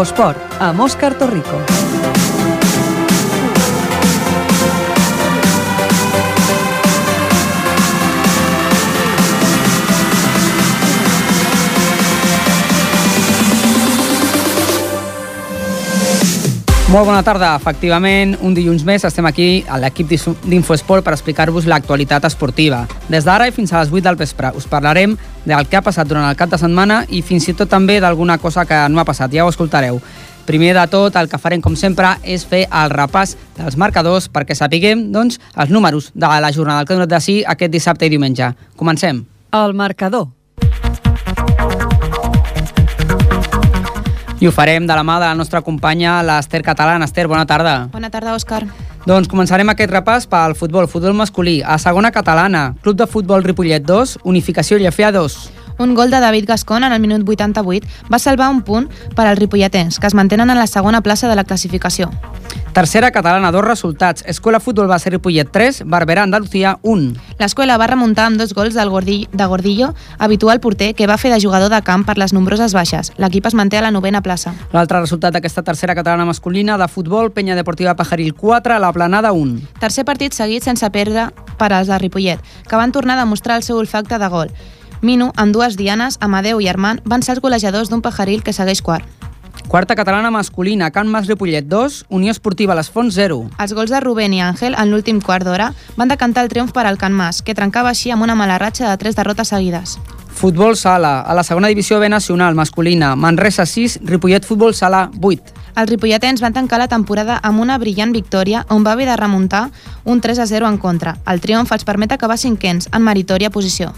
Infosport, amb Òscar Torrico. Molt bona tarda. Efectivament, un dilluns més estem aquí a l'equip d'Infoesport per explicar-vos l'actualitat esportiva. Des d'ara i fins a les 8 del vespre us parlarem del que ha passat durant el cap de setmana i fins i tot també d'alguna cosa que no ha passat. Ja ho escoltareu. Primer de tot, el que farem, com sempre, és fer el repàs dels marcadors perquè sapiguem doncs, els números de la jornada ha donat de si aquest dissabte i diumenge. Comencem. El marcador. I ho farem de la mà de la nostra companya, l'Ester Catalana. Ester, bona tarda. Bona tarda, Òscar. Doncs començarem aquest repàs pel futbol, futbol masculí. A segona catalana, Club de Futbol Ripollet 2, Unificació Llefea 2. Un gol de David Gascon en el minut 88 va salvar un punt per als ripolletens, que es mantenen en la segona plaça de la classificació. Tercera catalana, dos resultats. Escola Futbol Base Ripollet 3, Barberà Andalucía 1. L'escola va remuntar amb dos gols del Gordillo, de Gordillo, habitual porter, que va fer de jugador de camp per les nombroses baixes. L'equip es manté a la novena plaça. L'altre resultat d'aquesta tercera catalana masculina de futbol, Penya Deportiva Pajaril 4, La Planada 1. Tercer partit seguit sense perdre per als de Ripollet, que van tornar a demostrar el seu olfacte de gol. Minu, amb dues dianes, Amadeu i Armand, van ser els golejadors d'un pajaril que segueix quart. Quarta catalana masculina, Can Mas Ripollet 2, Unió Esportiva Les Fonts 0. Els gols de Rubén i Àngel en l'últim quart d'hora van decantar el triomf per al Can Mas, que trencava així amb una mala ratxa de tres derrotes seguides. Futbol sala, a la segona divisió B nacional masculina, Manresa 6, Ripollet Futbol Sala 8. Els ripolletens van tancar la temporada amb una brillant victòria on va haver de remuntar un 3 a 0 en contra. El triomf els permet acabar cinquens en meritòria posició.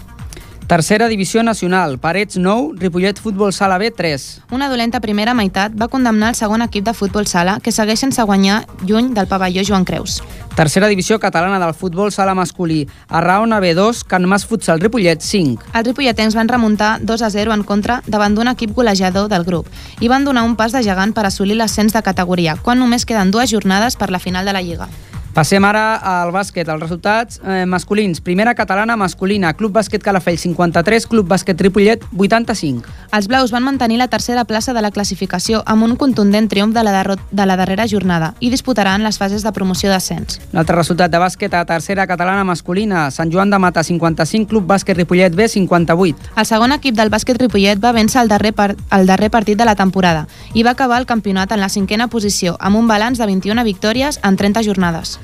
Tercera divisió nacional, Parets 9, Ripollet Futbol Sala B 3. Una dolenta primera meitat va condemnar el segon equip de futbol sala, que segueix sense guanyar lluny del pavelló Joan Creus. Tercera divisió catalana del futbol sala masculí, Arraona B2, Can Mas Futsal Ripollet 5. Els ripolletens van remuntar 2 a 0 en contra davant d'un equip golejador del grup i van donar un pas de gegant per assolir l'ascens de categoria, quan només queden dues jornades per la final de la Lliga. Passem ara al bàsquet, els resultats eh, masculins. Primera catalana masculina, Club Bàsquet Calafell 53, Club Bàsquet Ripollet 85. Els blaus van mantenir la tercera plaça de la classificació amb un contundent triomf de la, de la darrera jornada i disputaran les fases de promoció d'ascens. L'altre resultat de bàsquet a tercera catalana masculina, Sant Joan de Mata 55, Club Bàsquet Ripollet B 58. El segon equip del bàsquet Ripollet va vèncer el darrer, par el darrer partit de la temporada i va acabar el campionat en la cinquena posició amb un balanç de 21 victòries en 30 jornades.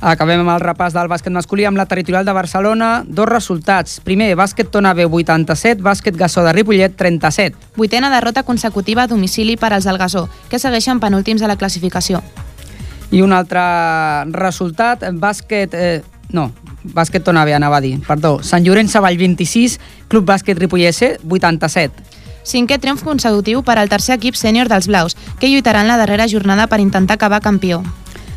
Acabem amb el repàs del bàsquet masculí amb la territorial de Barcelona. Dos resultats. Primer, bàsquet Tona B 87, bàsquet Gassó de Ripollet 37. Vuitena derrota consecutiva a domicili per als del Gassó, que segueixen penúltims a la classificació. I un altre resultat, bàsquet... Eh, no, bàsquet Tona B, anava a dir, perdó. Sant Llorenç Savall 26, Club Bàsquet Ripollès 87. Cinquè triomf consecutiu per al tercer equip sènior dels blaus, que lluitaran la darrera jornada per intentar acabar campió.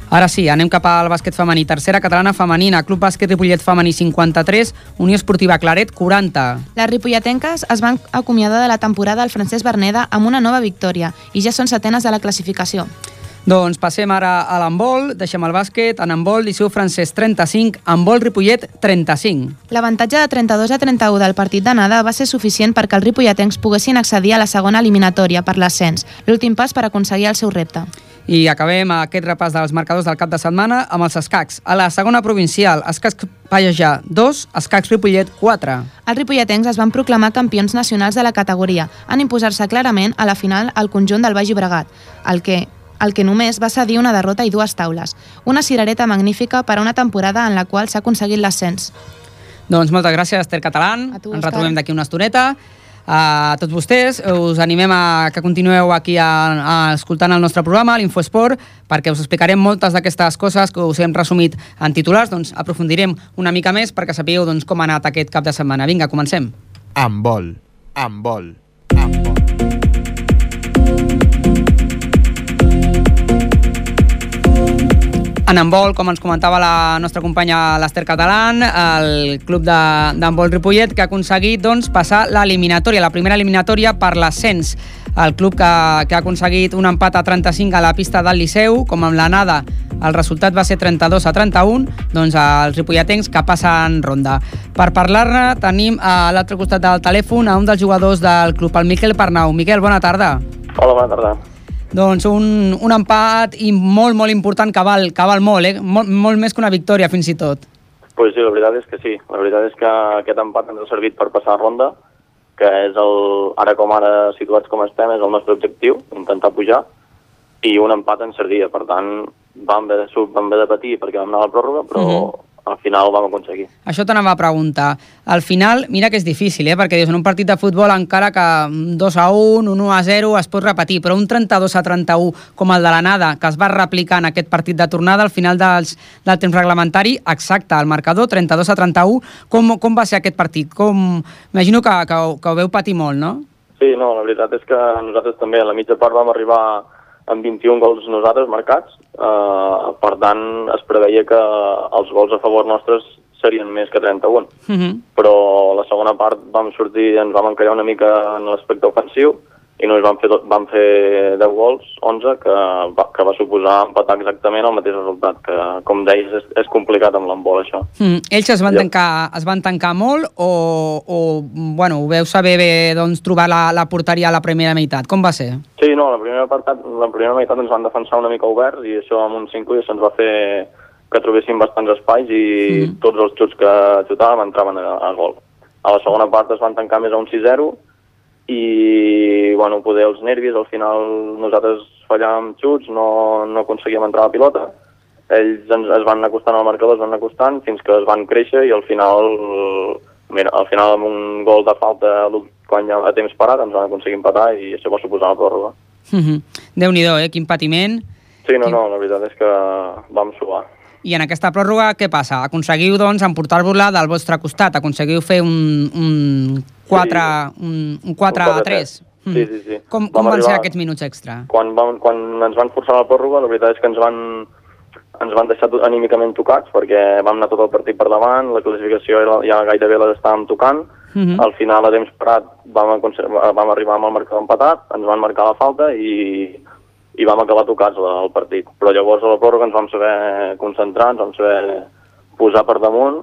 Ara sí, anem cap al bàsquet femení. Tercera catalana femenina, Club Bàsquet Ripollet femení 53, Unió Esportiva Claret 40. Les ripolletenques es van acomiadar de la temporada al Francesc Berneda amb una nova victòria i ja són setenes de la classificació. Doncs passem ara a l'handbol, deixem el bàsquet, en handbol, Liceu Francesc 35, handbol Ripollet 35. L'avantatge de 32 a 31 del partit d'anada va ser suficient perquè els ripolletens poguessin accedir a la segona eliminatòria per l'ascens, l'últim pas per aconseguir el seu repte. I acabem aquest repàs dels marcadors del cap de setmana amb els escacs. A la segona provincial, escacs Pallejà 2, escacs Ripollet 4. Els ripolletens es van proclamar campions nacionals de la categoria, en imposar-se clarament a la final al conjunt del Baix Llobregat, el que el que només va cedir una derrota i dues taules. Una cirereta magnífica per a una temporada en la qual s'ha aconseguit l'ascens. Doncs moltes gràcies, Esther Catalán. Tu, Ens retrobem d'aquí una estoneta. A tots vostès us animem a que continueu aquí a, a escoltant el nostre programa, l'Infoesport, perquè us explicarem moltes d'aquestes coses que us hem resumit en titulars, doncs aprofundirem una mica més perquè sapigueu doncs, com ha anat aquest cap de setmana. Vinga, comencem. Amb vol, amb vol, amb vol. En handbol, com ens comentava la nostra companya l'Ester Catalán, el club d'handbol Ripollet, que ha aconseguit doncs, passar l'eliminatòria, la primera eliminatòria per l'ascens. El club que, que ha aconseguit un empat a 35 a la pista del Liceu, com amb l'anada el resultat va ser 32 a 31, doncs els ripolletens que passen ronda. Per parlar-ne tenim a l'altre costat del telèfon a un dels jugadors del club, el Miquel Parnau. Miquel, bona tarda. Hola, bona tarda. Doncs un, un empat i molt, molt important que val, que val molt, eh? Molt, molt més que una victòria, fins i tot. Pues sí, la veritat és que sí. La veritat és que aquest empat ens ha servit per passar ronda, que és el, ara com ara situats com estem, és el nostre objectiu, intentar pujar, i un empat ens servia. Per tant, vam haver de, vam haver de patir perquè vam anar a la pròrroga, però uh -huh al final ho vam aconseguir. Això t'anava a preguntar. Al final, mira que és difícil, eh? perquè dius, en un partit de futbol encara que 2 a 1, un 1 a 0 es pot repetir, però un 32 a 31 com el de l'anada, que es va replicar en aquest partit de tornada al final dels, del temps reglamentari, exacte, el marcador 32 a 31, com, com va ser aquest partit? Com... Imagino que, que, que ho veu patir molt, no? Sí, no, la veritat és que nosaltres també a la mitja part vam arribar amb 21 gols nosaltres marcats, eh, per tant es preveia que els gols a favor nostres serien més que 31. Uh -huh. Però la segona part vam sortir, ens vam encallar una mica en l'aspecte ofensiu i només van fer, tot, van fer 10 gols, 11, que va, que va suposar empatar exactament el mateix resultat, que com deies és, és complicat amb l'embol això. Mm. Ells es van, tancar, es van tancar molt o, o bueno, ho veu saber bé doncs, trobar la, la porteria a la primera meitat? Com va ser? Sí, no, la primera, apartat, la primera meitat ens van defensar una mica oberts i això amb un 5 se'ns va fer que trobéssim bastants espais i mm. tots els xuts que xutàvem entraven a, a gol. A la segona part es van tancar més a un 6-0 i bueno, poder els nervis, al final nosaltres fallàvem xuts, no, no aconseguíem entrar a la pilota, ells ens, es van acostant al marcador, es van acostant fins que es van créixer i al final, mira, al final amb un gol de falta quan ja a temps parat ens van aconseguir empatar i això va suposar la pròrroga. Mm -hmm. Déu-n'hi-do, eh? Quin patiment. Sí, no, no, la veritat és que vam suar. I en aquesta pròrroga, què passa? Aconseguiu, doncs, emportar-vos-la del vostre costat, aconseguiu fer un, un 4, sí. un, un 4 a 3. Mm. Sí, sí, sí. Com, com van ser aquests minuts extra? Quan, vam, quan ens van forçar la pròrroga, la veritat és que ens van, ens van deixar anímicament tocats perquè vam anar tot el partit per davant, la classificació ja gairebé les estàvem tocant, mhm. -huh. al final a temps parat vam, vam arribar amb el marcador empatat, ens van marcar la falta i, i vam acabar tocats al partit. Però llavors a la pròrroga ens vam saber concentrar, ens vam saber posar per damunt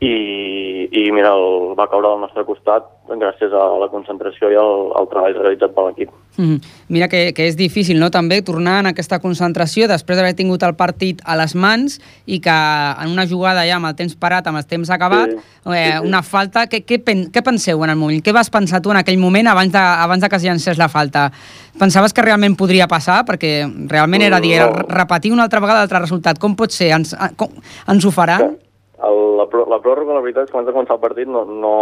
i, i mira, el, va caure al nostre costat gràcies a la concentració i al, al treball realitzat per l'equip. Mm -hmm. Mira que, que és difícil, no?, també tornar en aquesta concentració després d'haver tingut el partit a les mans i que en una jugada ja amb el temps parat, amb el temps acabat, sí, eh, sí, sí. una falta... Què, què, pen, què penseu en el moment? Què vas pensar tu en aquell moment abans de, abans de que es llancés la falta? Pensaves que realment podria passar? Perquè realment era dir, no. repetir una altra vegada l'altre resultat. Com pot ser? Ens, com, ens ho farà? Sí el, la, la pròrroga, la veritat és que abans de començar el partit no, no,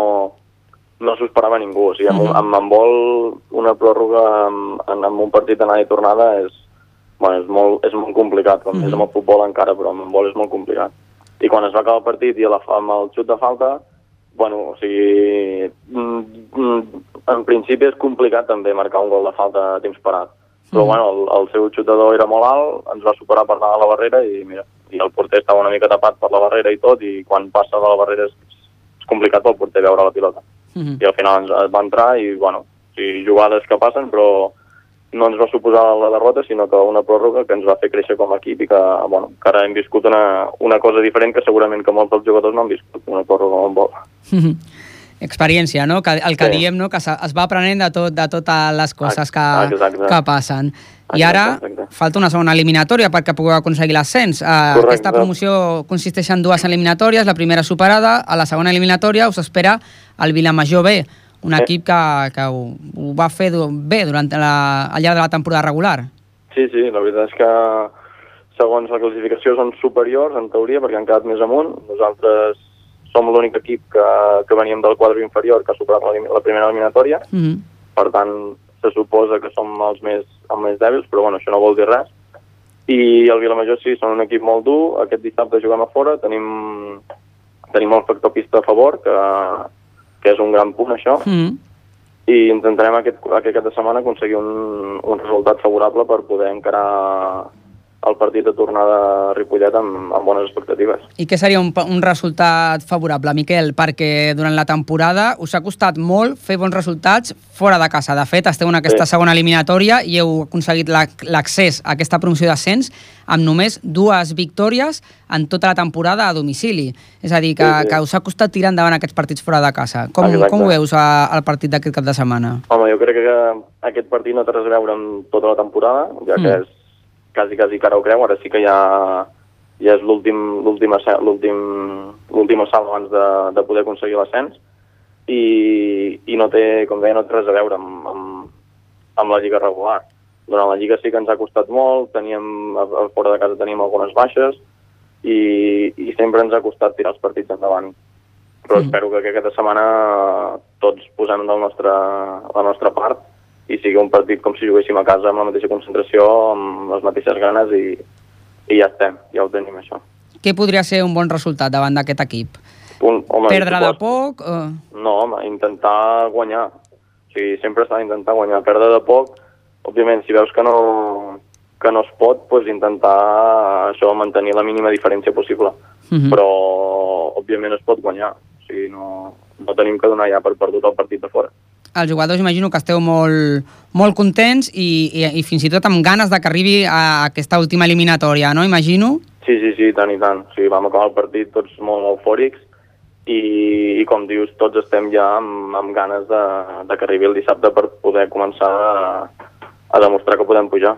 no s'ho esperava ningú. O sigui, amb, uh -huh. amb, amb vol una pròrroga amb, amb un partit d'anada i tornada és, bueno, és, molt, és molt complicat, com uh -huh. és amb el futbol encara, però amb vol és molt complicat. I quan es va acabar el partit i la, amb el xut de falta, bueno, o sigui, mm, mm, en principi és complicat també marcar un gol de falta a temps parat. Però, mm. bueno, el, el seu xutador era molt alt, ens va superar per anar a la barrera i, mira, i el porter estava una mica tapat per la barrera i tot, i quan passa de la barrera és, és complicat pel porter veure la pilota. Mm -hmm. I al final ens, va entrar i, bueno, sí, jugades que passen, però no ens va suposar la derrota, sinó que una pròrroga que ens va fer créixer com a equip i que, bueno, que ara hem viscut una, una cosa diferent que segurament que molts dels jugadors no han viscut, una pròrroga amb vol. Mm -hmm experiència, no? Que, el que sí. diem, no? que es va aprenent de, tot, de totes les coses que, exacte. que passen. I ara exacte. falta una segona eliminatòria perquè pugueu aconseguir l'ascens. Uh, aquesta promoció consisteix en dues eliminatòries, la primera superada, a la segona eliminatòria us espera el Vilamajor B, un sí. equip que, que ho, ho va fer bé durant la, al llarg de la temporada regular. Sí, sí, la veritat és que segons la classificació són superiors, en teoria, perquè han quedat més amunt. Nosaltres som l'únic equip que, que veníem del quadre inferior que ha superat la, la primera eliminatòria. Mm -hmm. Per tant, se suposa que som els més, els més dèbils, però bueno, això no vol dir res. I el Vilamajor sí, són un equip molt dur. Aquest dissabte juguem a fora, tenim, tenim el factor pista a favor, que, que és un gran punt, això. Mm -hmm. I intentarem aquest, aquest cap de setmana aconseguir un, un resultat favorable per poder encarar el partit de tornada a Ripollet amb, amb bones expectatives. I què seria un, un resultat favorable, Miquel? Perquè durant la temporada us ha costat molt fer bons resultats fora de casa. De fet, esteu en aquesta Sí. segona eliminatòria i heu aconseguit l'ac- l'accés a aquesta promoció d'ascens amb només dues victòries en tota la temporada a domicili. És a dir, que, Sí, sí. que us ha costat tirar endavant aquests partits fora de casa. Com, Exacte. com ho veus al partit d'aquest cap de setmana? Home, jo crec que aquest partit no té res a veure amb tota la temporada, ja que Mm. és quasi, quasi cara ho creu, ara sí que ja, ja és l'últim l'últim assa- l'últim l'últim assalt abans de, de poder aconseguir l'ascens i, i no té, com deia, no té res a veure amb, amb, amb la lliga regular. Durant la lliga sí que ens ha costat molt, teníem, a, a fora de casa teníem algunes baixes i, i sempre ens ha costat tirar els partits endavant. Però Mm. espero que aquesta setmana tots posem del nostre, la nostra part i sigui un partit com si juguéssim a casa amb la mateixa concentració, amb les mateixes ganes i, i ja estem, ja ho tenim això. Què podria ser un bon resultat davant d'aquest equip? Un, home, Perdre de poc? Eh... No, home, intentar guanyar. O sigui, sempre s'ha d'intentar guanyar. Perdre de poc, òbviament, si veus que no, que no es pot, doncs intentar això, mantenir la mínima diferència possible. Mhm. Però, òbviament, es pot guanyar. O sigui, no, no tenim que donar ja per perdut el partit de fora. Els jugadors imagino que esteu molt, molt contents i, i, i fins i tot amb ganes de que arribi a aquesta última eliminatòria, no? Imagino. Sí, sí, sí, tant i tant. Sigui, vam acabar el partit tots molt eufòrics i, i com dius, tots estem ja amb, amb ganes de, de que arribi el dissabte per poder començar a, a demostrar que podem pujar.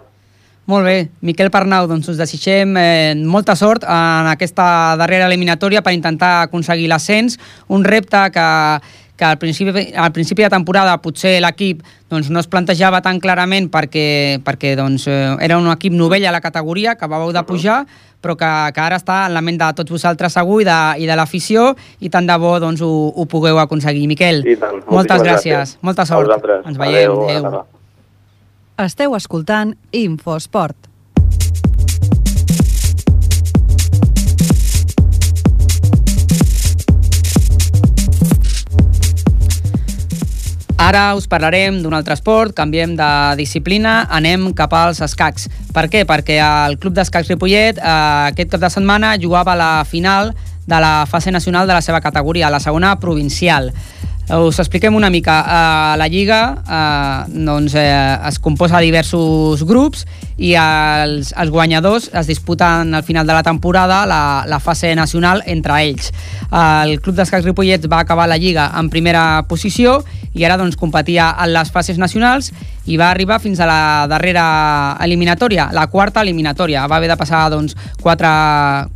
Molt bé. Miquel Parnau, doncs us desitgem eh, molta sort en aquesta darrera eliminatòria per intentar aconseguir l'ascens, un repte que, que al principi, al principi de temporada potser l'equip doncs, no es plantejava tan clarament perquè, perquè doncs, eh, era un equip novell a la categoria, que acabàveu de pujar, però que, que ara està en la ment de tots vosaltres segur i de, i de l'afició i tant de bo doncs, ho, ho pugueu aconseguir. Miquel, tant. moltes gràcies. gràcies. Molta sort. Ens veiem. Adéu. tarda. Esteu escoltant Infosport. Ara us parlarem d'un altre esport, canviem de disciplina, anem cap als escacs. Per què? Perquè el Club d'Escacs Ripollet eh, aquest cap de setmana jugava la final de la fase nacional de la seva categoria, la segona provincial. Us expliquem una mica. Uh, la Lliga uh, doncs, eh, es composa de diversos grups i els, els guanyadors es disputen al final de la temporada la, la fase nacional entre ells. Uh, el Club d'Escacs Ripollet va acabar la Lliga en primera posició i ara doncs, competia en les fases nacionals i va arribar fins a la darrera eliminatòria, la quarta eliminatòria. Va haver de passar doncs, quatre,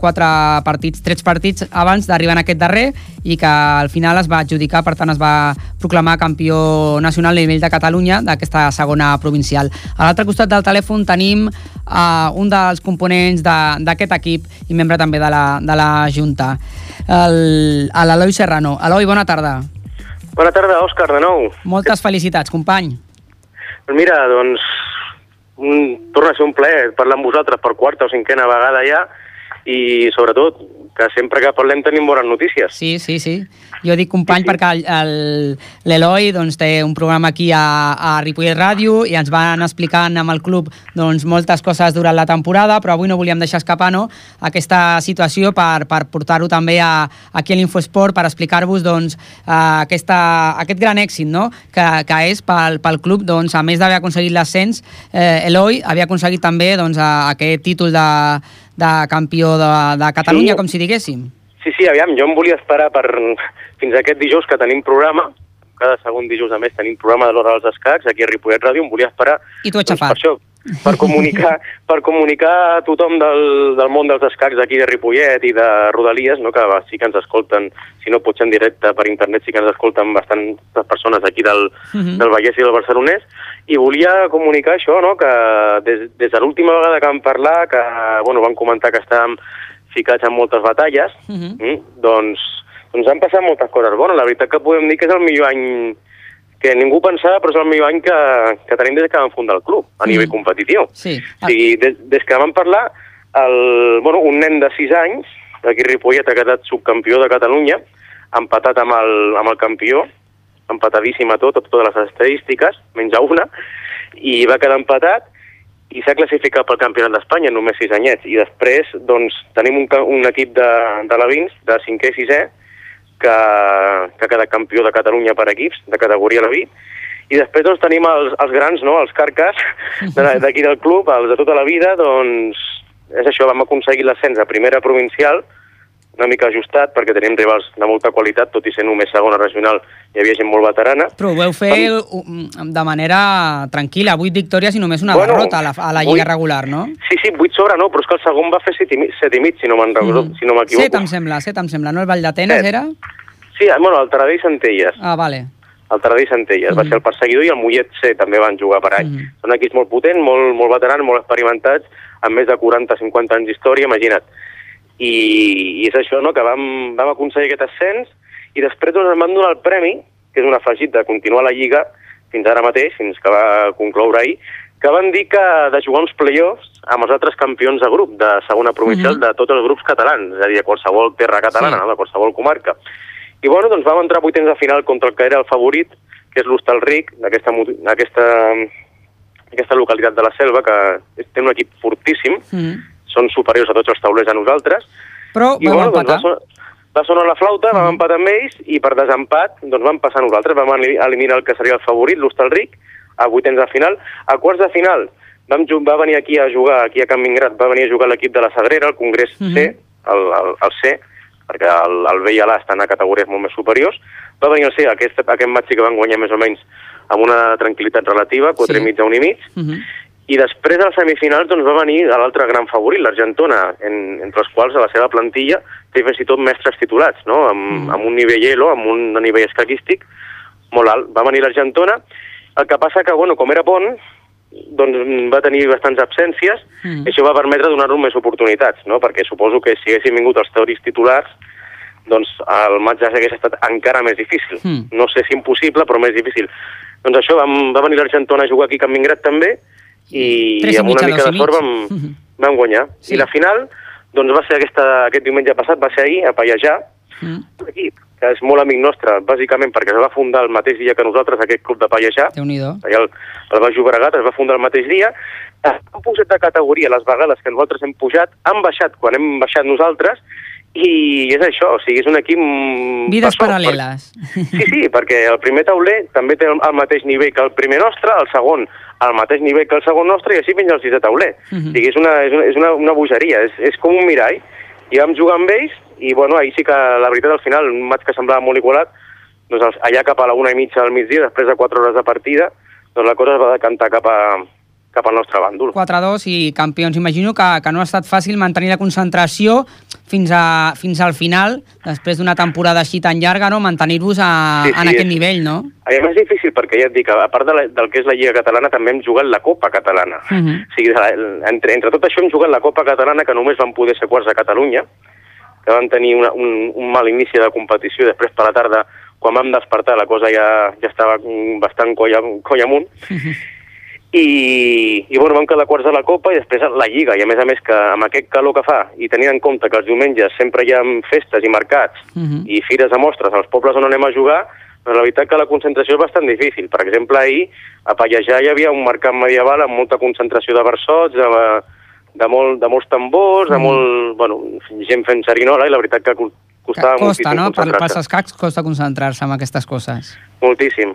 quatre partits, tres partits abans d'arribar en aquest darrer i que al final es va adjudicar, per tant es va proclamar campió nacional a nivell de Catalunya d'aquesta segona provincial. A l'altre costat del telèfon tenim uh, un dels components de- d'aquest equip i membre també de la, de la Junta, l'Eloi Serrano. Eloi, bona tarda. Bona tarda, Òscar, de nou. Moltes felicitats, company. Mira, doncs, un, torna a ser un plaer parlar amb vosaltres per quarta o cinquena vegada ja i, sobretot, que sempre que parlem tenim bones notícies. Sí, sí, sí. Jo dic company Sí, sí. perquè el- el- l'Eloi doncs, té un programa aquí a, a Ripollet Ràdio i ens van explicant amb el club doncs, moltes coses durant la temporada, però avui no volíem deixar escapar no, aquesta situació per, per portar-ho també a, aquí a l'Infosport per explicar-vos doncs, eh, aquesta, aquest gran èxit no? que, que és pel, pel club, doncs, a més d'haver aconseguit l'ascens, eh, Eloi havia aconseguit també doncs, a, aquest títol de, de campió de, de Catalunya, Sí. com si diguéssim. Sí, sí, aviam, jo em volia esperar per, fins aquest dijous que tenim programa, cada segon dijous a més tenim programa de l'hora dels escacs, aquí a Ripollet Ràdio, em volia esperar I he doncs, per això, per comunicar, per comunicar a tothom del, del món dels escacs d'aquí de Ripollet i de Rodalies, no, que sí que ens escolten, si no potser en directe per internet, sí que ens escolten bastantes persones aquí del, Mhm. del Vallès i del Barcelonès, i volia comunicar això, no? que des, des de l'última vegada que vam parlar, que bueno, van comentar que estàvem ficats en moltes batalles, Mhm. mm, doncs, doncs han passat moltes coses bones. La veritat que podem dir que és el millor any que ningú pensava, però és el millor any que, que tenim des que vam fundar el club, a Mm. nivell competitiu. Sí. O sigui, des, des que vam parlar, el, bueno, un nen de 6 anys, d'aquí Ripollet, ha quedat subcampió de Catalunya, empatat amb el, amb el campió, empatadíssim a tot, a totes les estadístiques, menys a una, i va quedar empatat, i s'ha classificat pel Campionat d'Espanya en només sis anyets. I després doncs, tenim un, un equip de, de l'Avins, de 5è i 6è, que, que ha quedat campió de Catalunya per equips, de categoria l'Aví, i després doncs, tenim els, els grans, no? els de- d'aquí del club, els de tota la vida, doncs és això, vam aconseguir l'ascens a primera provincial, una mica ajustat, perquè tenim rivals de molta qualitat, tot i ser només segona regional, hi havia gent molt veterana. Però ho veu fer um, de manera tranquil·la, 8 victòries i només una Bueno, derrota a la, a la Lliga vuit- regular, no? Sí, sí, 8 sobre no, però és que el segon va fer 7 i, set i mig, si no recordo, Mhm. si no m'equivoco. Set, em sembla, set, em sembla, no? El Vall d'Atenes Set. era? Sí, bueno, el Taradell Centelles. Ah, vale. El Taradell Centelles va Mhm. ser el perseguidor i el Mollet C també van jugar per any. Mhm. Són equips molt potents, molt, molt veterans, molt experimentats, amb més de 40-50 anys d'història, imagina't. I, I és això, no?, que vam, vam aconseguir aquest ascens i després doncs, ens van donar el premi, que és un afegit de continuar la Lliga fins ara mateix, fins que va concloure ahir, que van dir que de jugar uns play-offs amb els altres campions de grup de segona provincial Mhm. de tots els grups catalans, és a dir, de qualsevol terra catalana, Sí. no? de qualsevol comarca. I bueno, doncs vam entrar vuitens de final contra el que era el favorit, que és l'Hostalric, d'aquesta aquesta, aquesta localitat de la Selva, que té un equip fortíssim, Mm. Són superiors a tots els taulers a nosaltres. Però I bueno, doncs empatar. va, sonar, va sonar la flauta, vam empatar amb ells i per desempat doncs vam passar nosaltres, vam eli- eliminar el que seria el favorit, l'Hostalric, a vuitens de final. A quarts de final vam, va venir aquí a jugar, aquí a Can Mingrat, va venir a jugar l'equip de la Sagrera, el Congrés C, Mhm. el, el, el C, perquè el, el B i l'A estan a categories molt més superiors. Va venir el C, aquest, aquest match sí que van guanyar més o menys amb una tranquil·litat relativa, 4 Sí. i mig a 1 i mig. Mhm. I després als semifinals doncs, va venir l'altre gran favorit, l'Argentona, en, entre els quals a la seva plantilla té fins i tot mestres titulats, no? amb, Mm. amb un nivell elo, amb un nivell escaquístic molt alt. Va venir l'Argentona, el que passa que, bueno, com era pont, doncs va tenir bastants absències, Mm. i això va permetre donar-nos més oportunitats, no? perquè suposo que si haguessin vingut els teoris titulars, doncs el maig ja hagués estat encara més difícil. Mm. No sé si impossible, però més difícil. Doncs això, vam, va venir l'Argentona a jugar aquí a Can Mingrat també, i, i amb una mica de sort vam, Mhm. vam guanyar. Sí. I la final, doncs va ser aquesta, aquest diumenge passat, va ser ahir, a Pallejà, Mm. un equip que és molt amic nostre, bàsicament perquè es va fundar el mateix dia que nosaltres, aquest club de Pallejà, Déu-n'hi-do. allà el, el Baix Llobregat es va fundar el mateix dia, han pujat de categoria les vegades que nosaltres hem pujat, han baixat quan hem baixat nosaltres, i és això, o sigui, és un equip... Vides sort, paral·leles. per- Sí, sí, perquè el primer tauler també té el mateix nivell que el primer nostre, el segon al mateix nivell que el segon nostre i així fins al sisè tauler. Mhm. O sigui, és una, és una, és una, una bogeria, és, és com un mirall. I vam jugar amb ells i, bueno, ahir sí que la veritat al final, un maig que semblava molt igualat, doncs allà cap a la una i mitja del migdia, després de quatre hores de partida, doncs la cosa es va decantar cap, a, cap al nostre bàndol. 4-2 i campions. Imagino que, que no ha estat fàcil mantenir la concentració fins, a, fins al final, després d'una temporada així tan llarga, no? mantenir-vos a, Sí, sí, en aquest és- nivell, no? A més és difícil perquè ja et dic, a part de la, del que és la Lliga Catalana també hem jugat la Copa Catalana. Mhm. O sigui, entre, entre tot això hem jugat la Copa Catalana que només van poder ser quarts a Catalunya, que van tenir una, un, un mal inici de competició després per la tarda, quan vam despertar, la cosa ja, ja estava bastant coll, coll amunt. I, i bueno, vam quedar quarts de la Copa i després la Lliga, i a més a més que amb aquest calor que fa, i tenint en compte que els diumenges sempre hi ha festes i mercats Mhm. i fires de mostres als pobles on anem a jugar, doncs la veritat que la concentració és bastant difícil. Per exemple, ahir a Pallejà hi havia un mercat medieval amb molta concentració de versots, de, de, molt, de molts tambors, de Mm. molt, bueno, gent fent serinola, i la veritat que co- Que costava costa, moltíssim no? Per, pels concentrar-se. escacs costa concentrar-se en aquestes coses. Moltíssim.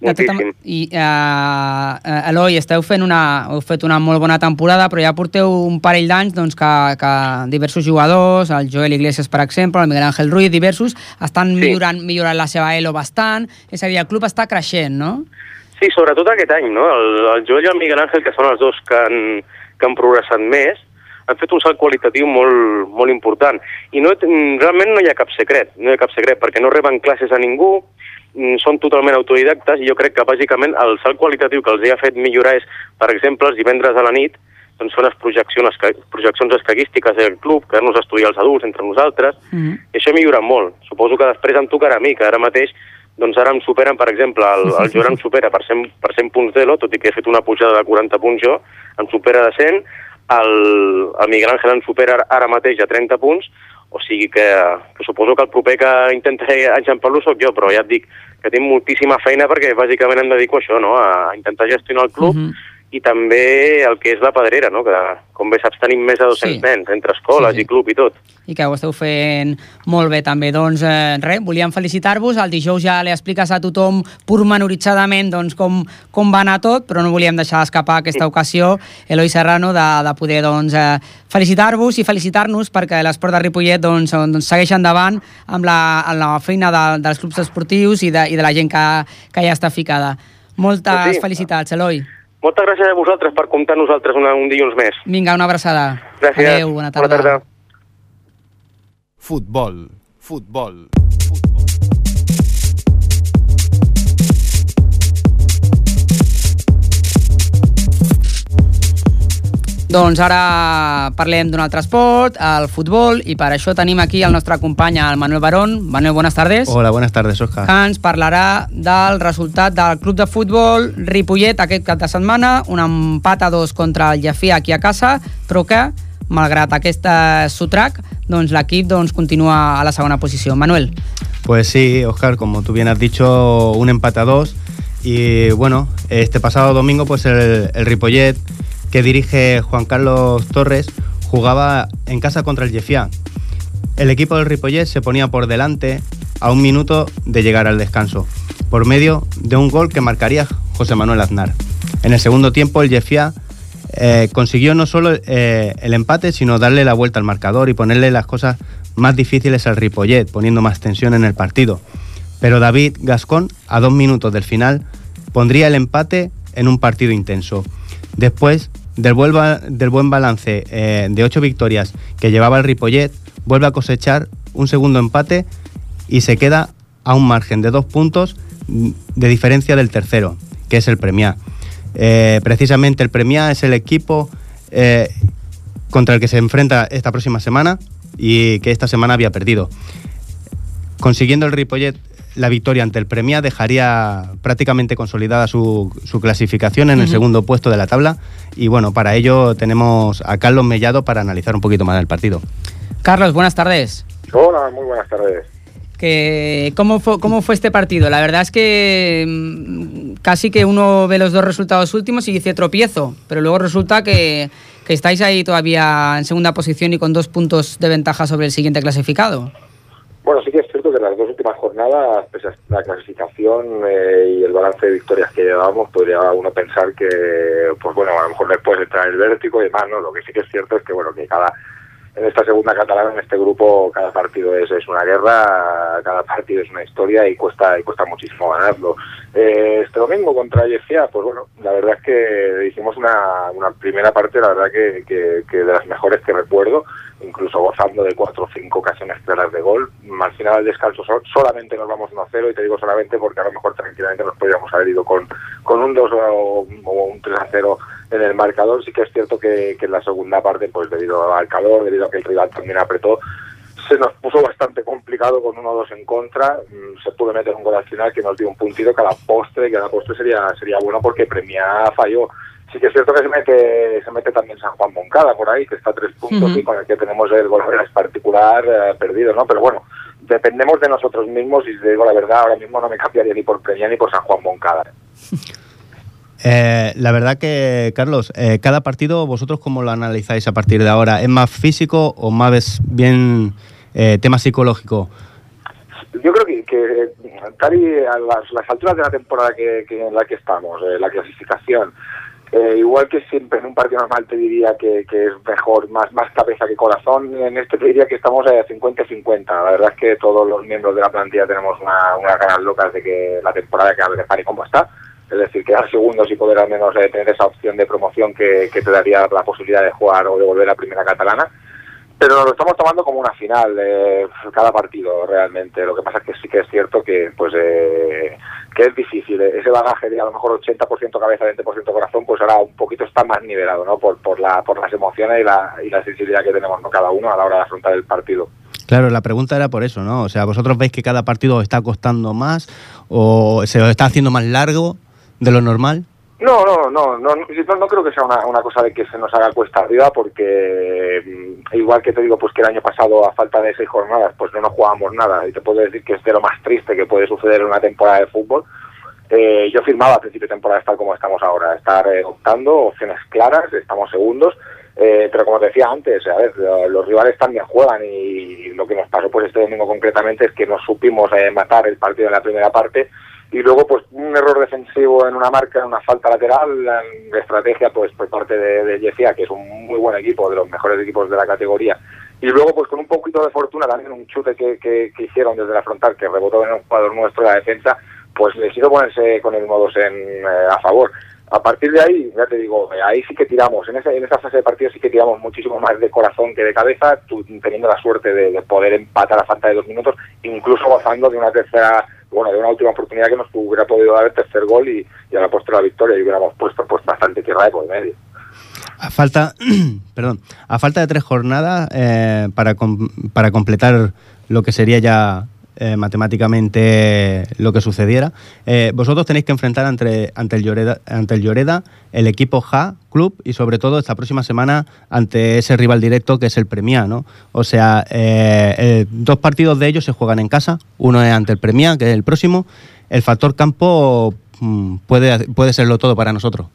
De tota I, uh, Eloi, esteu fent una, heu fet una molt bona temporada, però ja porteu un parell d'anys doncs, que, que diversos jugadors, el Joel Iglesias, per exemple, el Miguel Ángel Ruiz, diversos, estan Sí. millorant, millorant la seva elo bastant. És a dir, el club està creixent, no? Sí, sobretot aquest any, no? El, el Joel i el Miguel Ángel, que són els dos que han, que han progressat més, han fet un salt qualitatiu molt, molt important. I no, realment no hi ha cap secret, no hi ha cap secret, perquè no reben classes a ningú, són totalment autodidactes i jo crec que bàsicament el salt qualitatiu que els hi ha fet millorar és, per exemple, els divendres a la nit doncs són les projeccions, projeccions escaquístiques del club, que nos estudiar els adults entre nosaltres, Mhm. i això millora molt. Suposo que després em tocarà a mi, que ara mateix doncs ara em superen, per exemple, el, el Joan em supera per 100, per 100 punts d'elo, tot i que he fet una pujada de 40 punts jo, em supera de 100, el, el Miguel Ángel em supera ara mateix a 30 punts, o sigui que, que suposo que el proper que intentaré enxampar-lo sóc jo, però ja et dic que tinc moltíssima feina perquè bàsicament em dedico a això, no? a intentar gestionar el club Mhm. I també el que és la Pedrera, no? que com bé saps tenim més de 200 Sí. nens, entre escoles Sí, sí. i club i tot. i que ho esteu fent molt bé també. Doncs eh, res, volíem felicitar-vos. El dijous ja li expliques a tothom pormenoritzadament doncs, com, com va anar tot, però no volíem deixar d'escapar aquesta ocasió, Eloi Serrano, de, de poder doncs, eh, felicitar-vos i felicitar-nos perquè l'esport de Ripollet doncs, doncs, segueix endavant amb la, amb la feina de, dels clubs esportius i de, i de la gent que, que ja està ficada. Moltes sí. felicitats, Eloi. Moltes gràcies a vosaltres per comptar nosaltres una, un dilluns més. Vinga, una abraçada. Gràcies. Adéu, bona tarda. Bona tarda. Futbol, futbol. Doncs ara parlem d'un altre esport, el futbol, i per això tenim aquí el nostre company, el Manuel Barón. Manuel, buenas tardes. Hola, buenas tardes, Oscar. Que ens parlarà del resultat del club de futbol Ripollet aquest cap de setmana, un empat a dos contra el Jafia aquí a casa, però que, malgrat aquest eh, sotrac, doncs l'equip doncs, continua a la segona posició. Manuel, Pues sí, Oscar, como tú bien has dicho, un empate a dos. Y bueno, este pasado domingo, pues el, el Ripollet, que dirige Juan Carlos Torres, jugaba en casa contra el Jefia. El equipo del Ripollet se ponía por delante a un minuto de llegar al descanso, por medio de un gol que marcaría José Manuel Aznar. En el segundo tiempo, el Jefia eh, consiguió no solo eh, el empate, sino darle la vuelta al marcador y ponerle las cosas más difíciles al Ripollet, poniendo más tensión en el partido. Pero David Gascón, a dos minutos del final, pondría el empate en un partido intenso. Después del, buen balance eh, de ocho victorias que llevaba el Ripollet, vuelve a cosechar un segundo empate y se queda a un margen de dos puntos mm, de diferencia del tercero, que es el Premia. Eh, precisamente el Premia es el equipo eh, contra el que se enfrenta esta próxima semana y que esta semana había perdido. Consiguiendo el Ripollet la victoria ante el Premia dejaría prácticamente consolidada su, su clasificación en el segundo puesto de la tabla y bueno, para ello tenemos a Carlos Mellado para analizar un poquito más el partido. Carlos, buenas tardes. Hola, muy buenas tardes. Que, ¿cómo, fue, ¿Cómo fue este partido? La verdad es que mm, casi que uno ve los dos resultados últimos y dice tropiezo, pero luego resulta que, que estáis ahí todavía en segunda posición y con dos puntos de ventaja sobre el siguiente clasificado. Bueno, sí que es cierto que las dos últimas jornadas, a la clasificación eh, y el balance de victorias que llevábamos, podría uno pensar que, pues bueno, a lo mejor después entra el vértigo y demás, ¿no? Lo que sí que es cierto es que, bueno, que cada en esta segunda catalana, en este grupo, cada partido es, es una guerra, cada partido es una historia y cuesta y cuesta muchísimo ganarlo. Eh, este domingo contra Yefia, pues bueno, la verdad es que hicimos una, una primera parte, la verdad que, que, que de las mejores que recuerdo, incluso gozando de cuatro o cinco ocasiones claras de gol. Al final del descanso so- solamente nos vamos 1-0 y te digo solamente porque a lo mejor tranquilamente nos podríamos haber ido con, con un 2 o, o un 3-0 en el marcador. Sí que es cierto que, que en la segunda parte, pues debido al calor, debido a que el rival también apretó, se nos puso bastante complicado con 1-2 en contra. Mm, Se pudo meter un gol al final que nos dio un puntito que a la postre, que a la postre sería, sería bueno porque Premia falló. Sí que es cierto que se mete, se mete también San Juan Moncada por ahí, que está a tres puntos y con el que tenemos el gol particular eh, perdido, ¿no? Pero bueno, dependemos de nosotros mismos y te digo la verdad, ahora mismo no me cambiaría ni por Premia ni por San Juan Moncada. Eh, la verdad que, Carlos, eh, cada partido, ¿vosotros cómo lo analizáis a partir de ahora? ¿Es más físico o más bien eh, tema psicológico? Yo creo que, y a las, alturas de la temporada que, en la que estamos, eh, la clasificación, eh, igual que siempre en un partido normal te diría que, es mejor, más, más cabeza que corazón, en este te diría que estamos eh, 50-50. La verdad es que todos los miembros de la plantilla tenemos una, unas ganas locas de que la temporada que abre pare como está. Es decir, quedar segundos y poder al menos eh, tener esa opción de promoción que, te daría la posibilidad de jugar o de volver a primera catalana. Pero lo estamos tomando como una final eh, cada partido realmente. Lo que pasa es que sí que es cierto que pues eh, que es difícil. Eh, ese bagaje de a lo mejor 80% cabeza 20% corazón pues ahora un poquito está más nivelado no por por la por las emociones y la y la sensibilidad que tenemos ¿no? cada uno a la hora de afrontar el partido. Claro, la pregunta era por eso, ¿no? O sea, ¿vosotros veis que cada partido os está costando más o se os está haciendo más largo de lo normal? No, no, no, no, no, creo que sea una, cosa de que se nos haga cuesta arriba porque mm, igual que te digo pues que el año pasado a falta de seis jornadas pues no nos jugábamos nada y te puedo decir que es de lo más triste que puede suceder en una temporada de fútbol eh, yo firmaba a principio de temporada estar como estamos ahora, estar eh, optando, opciones claras, estamos segundos, eh, pero como te decía antes, a ver, los rivales también juegan y lo que nos pasó pues este domingo concretamente es que no supimos eh, matar el partido en la primera parte y luego pues un error defensivo en una marca, en una falta lateral, de estrategia pues por parte de, de que es un muy buen equipo, de los mejores equipos de la categoría, y luego pues con un poquito de fortuna también un chute que, que, hicieron desde la frontal que rebotó en un jugador nuestro la defensa pues les hizo ponerse con el modos en, eh, a favor. A partir de ahí, ya te digo, eh, ahí sí que tiramos, en, ese, en esa fase de partido sí que tiramos muchísimo más de corazón que de cabeza, tú, teniendo la suerte de, de, poder empatar a falta de dos minutos, incluso gozando de una tercera, bueno, de una última oportunidad que nos hubiera podido dar el tercer gol y, y a la postre la victoria y hubiéramos puesto pues bastante tierra de por medio. A falta, perdón, a falta de tres jornadas eh, para, com para completar lo que sería ya eh, matemáticamente lo que sucediera. Eh, vosotros tenéis que enfrentar ante, ante, el Lloreda, ante el Lloreda el equipo Ja Club y sobre todo esta próxima semana ante ese rival directo que es el Premia, ¿no? O sea, eh, dos partidos de ellos se juegan en casa, uno es ante el Premia, que es el próximo. El factor campo mmm, puede, puede serlo todo para nosotros.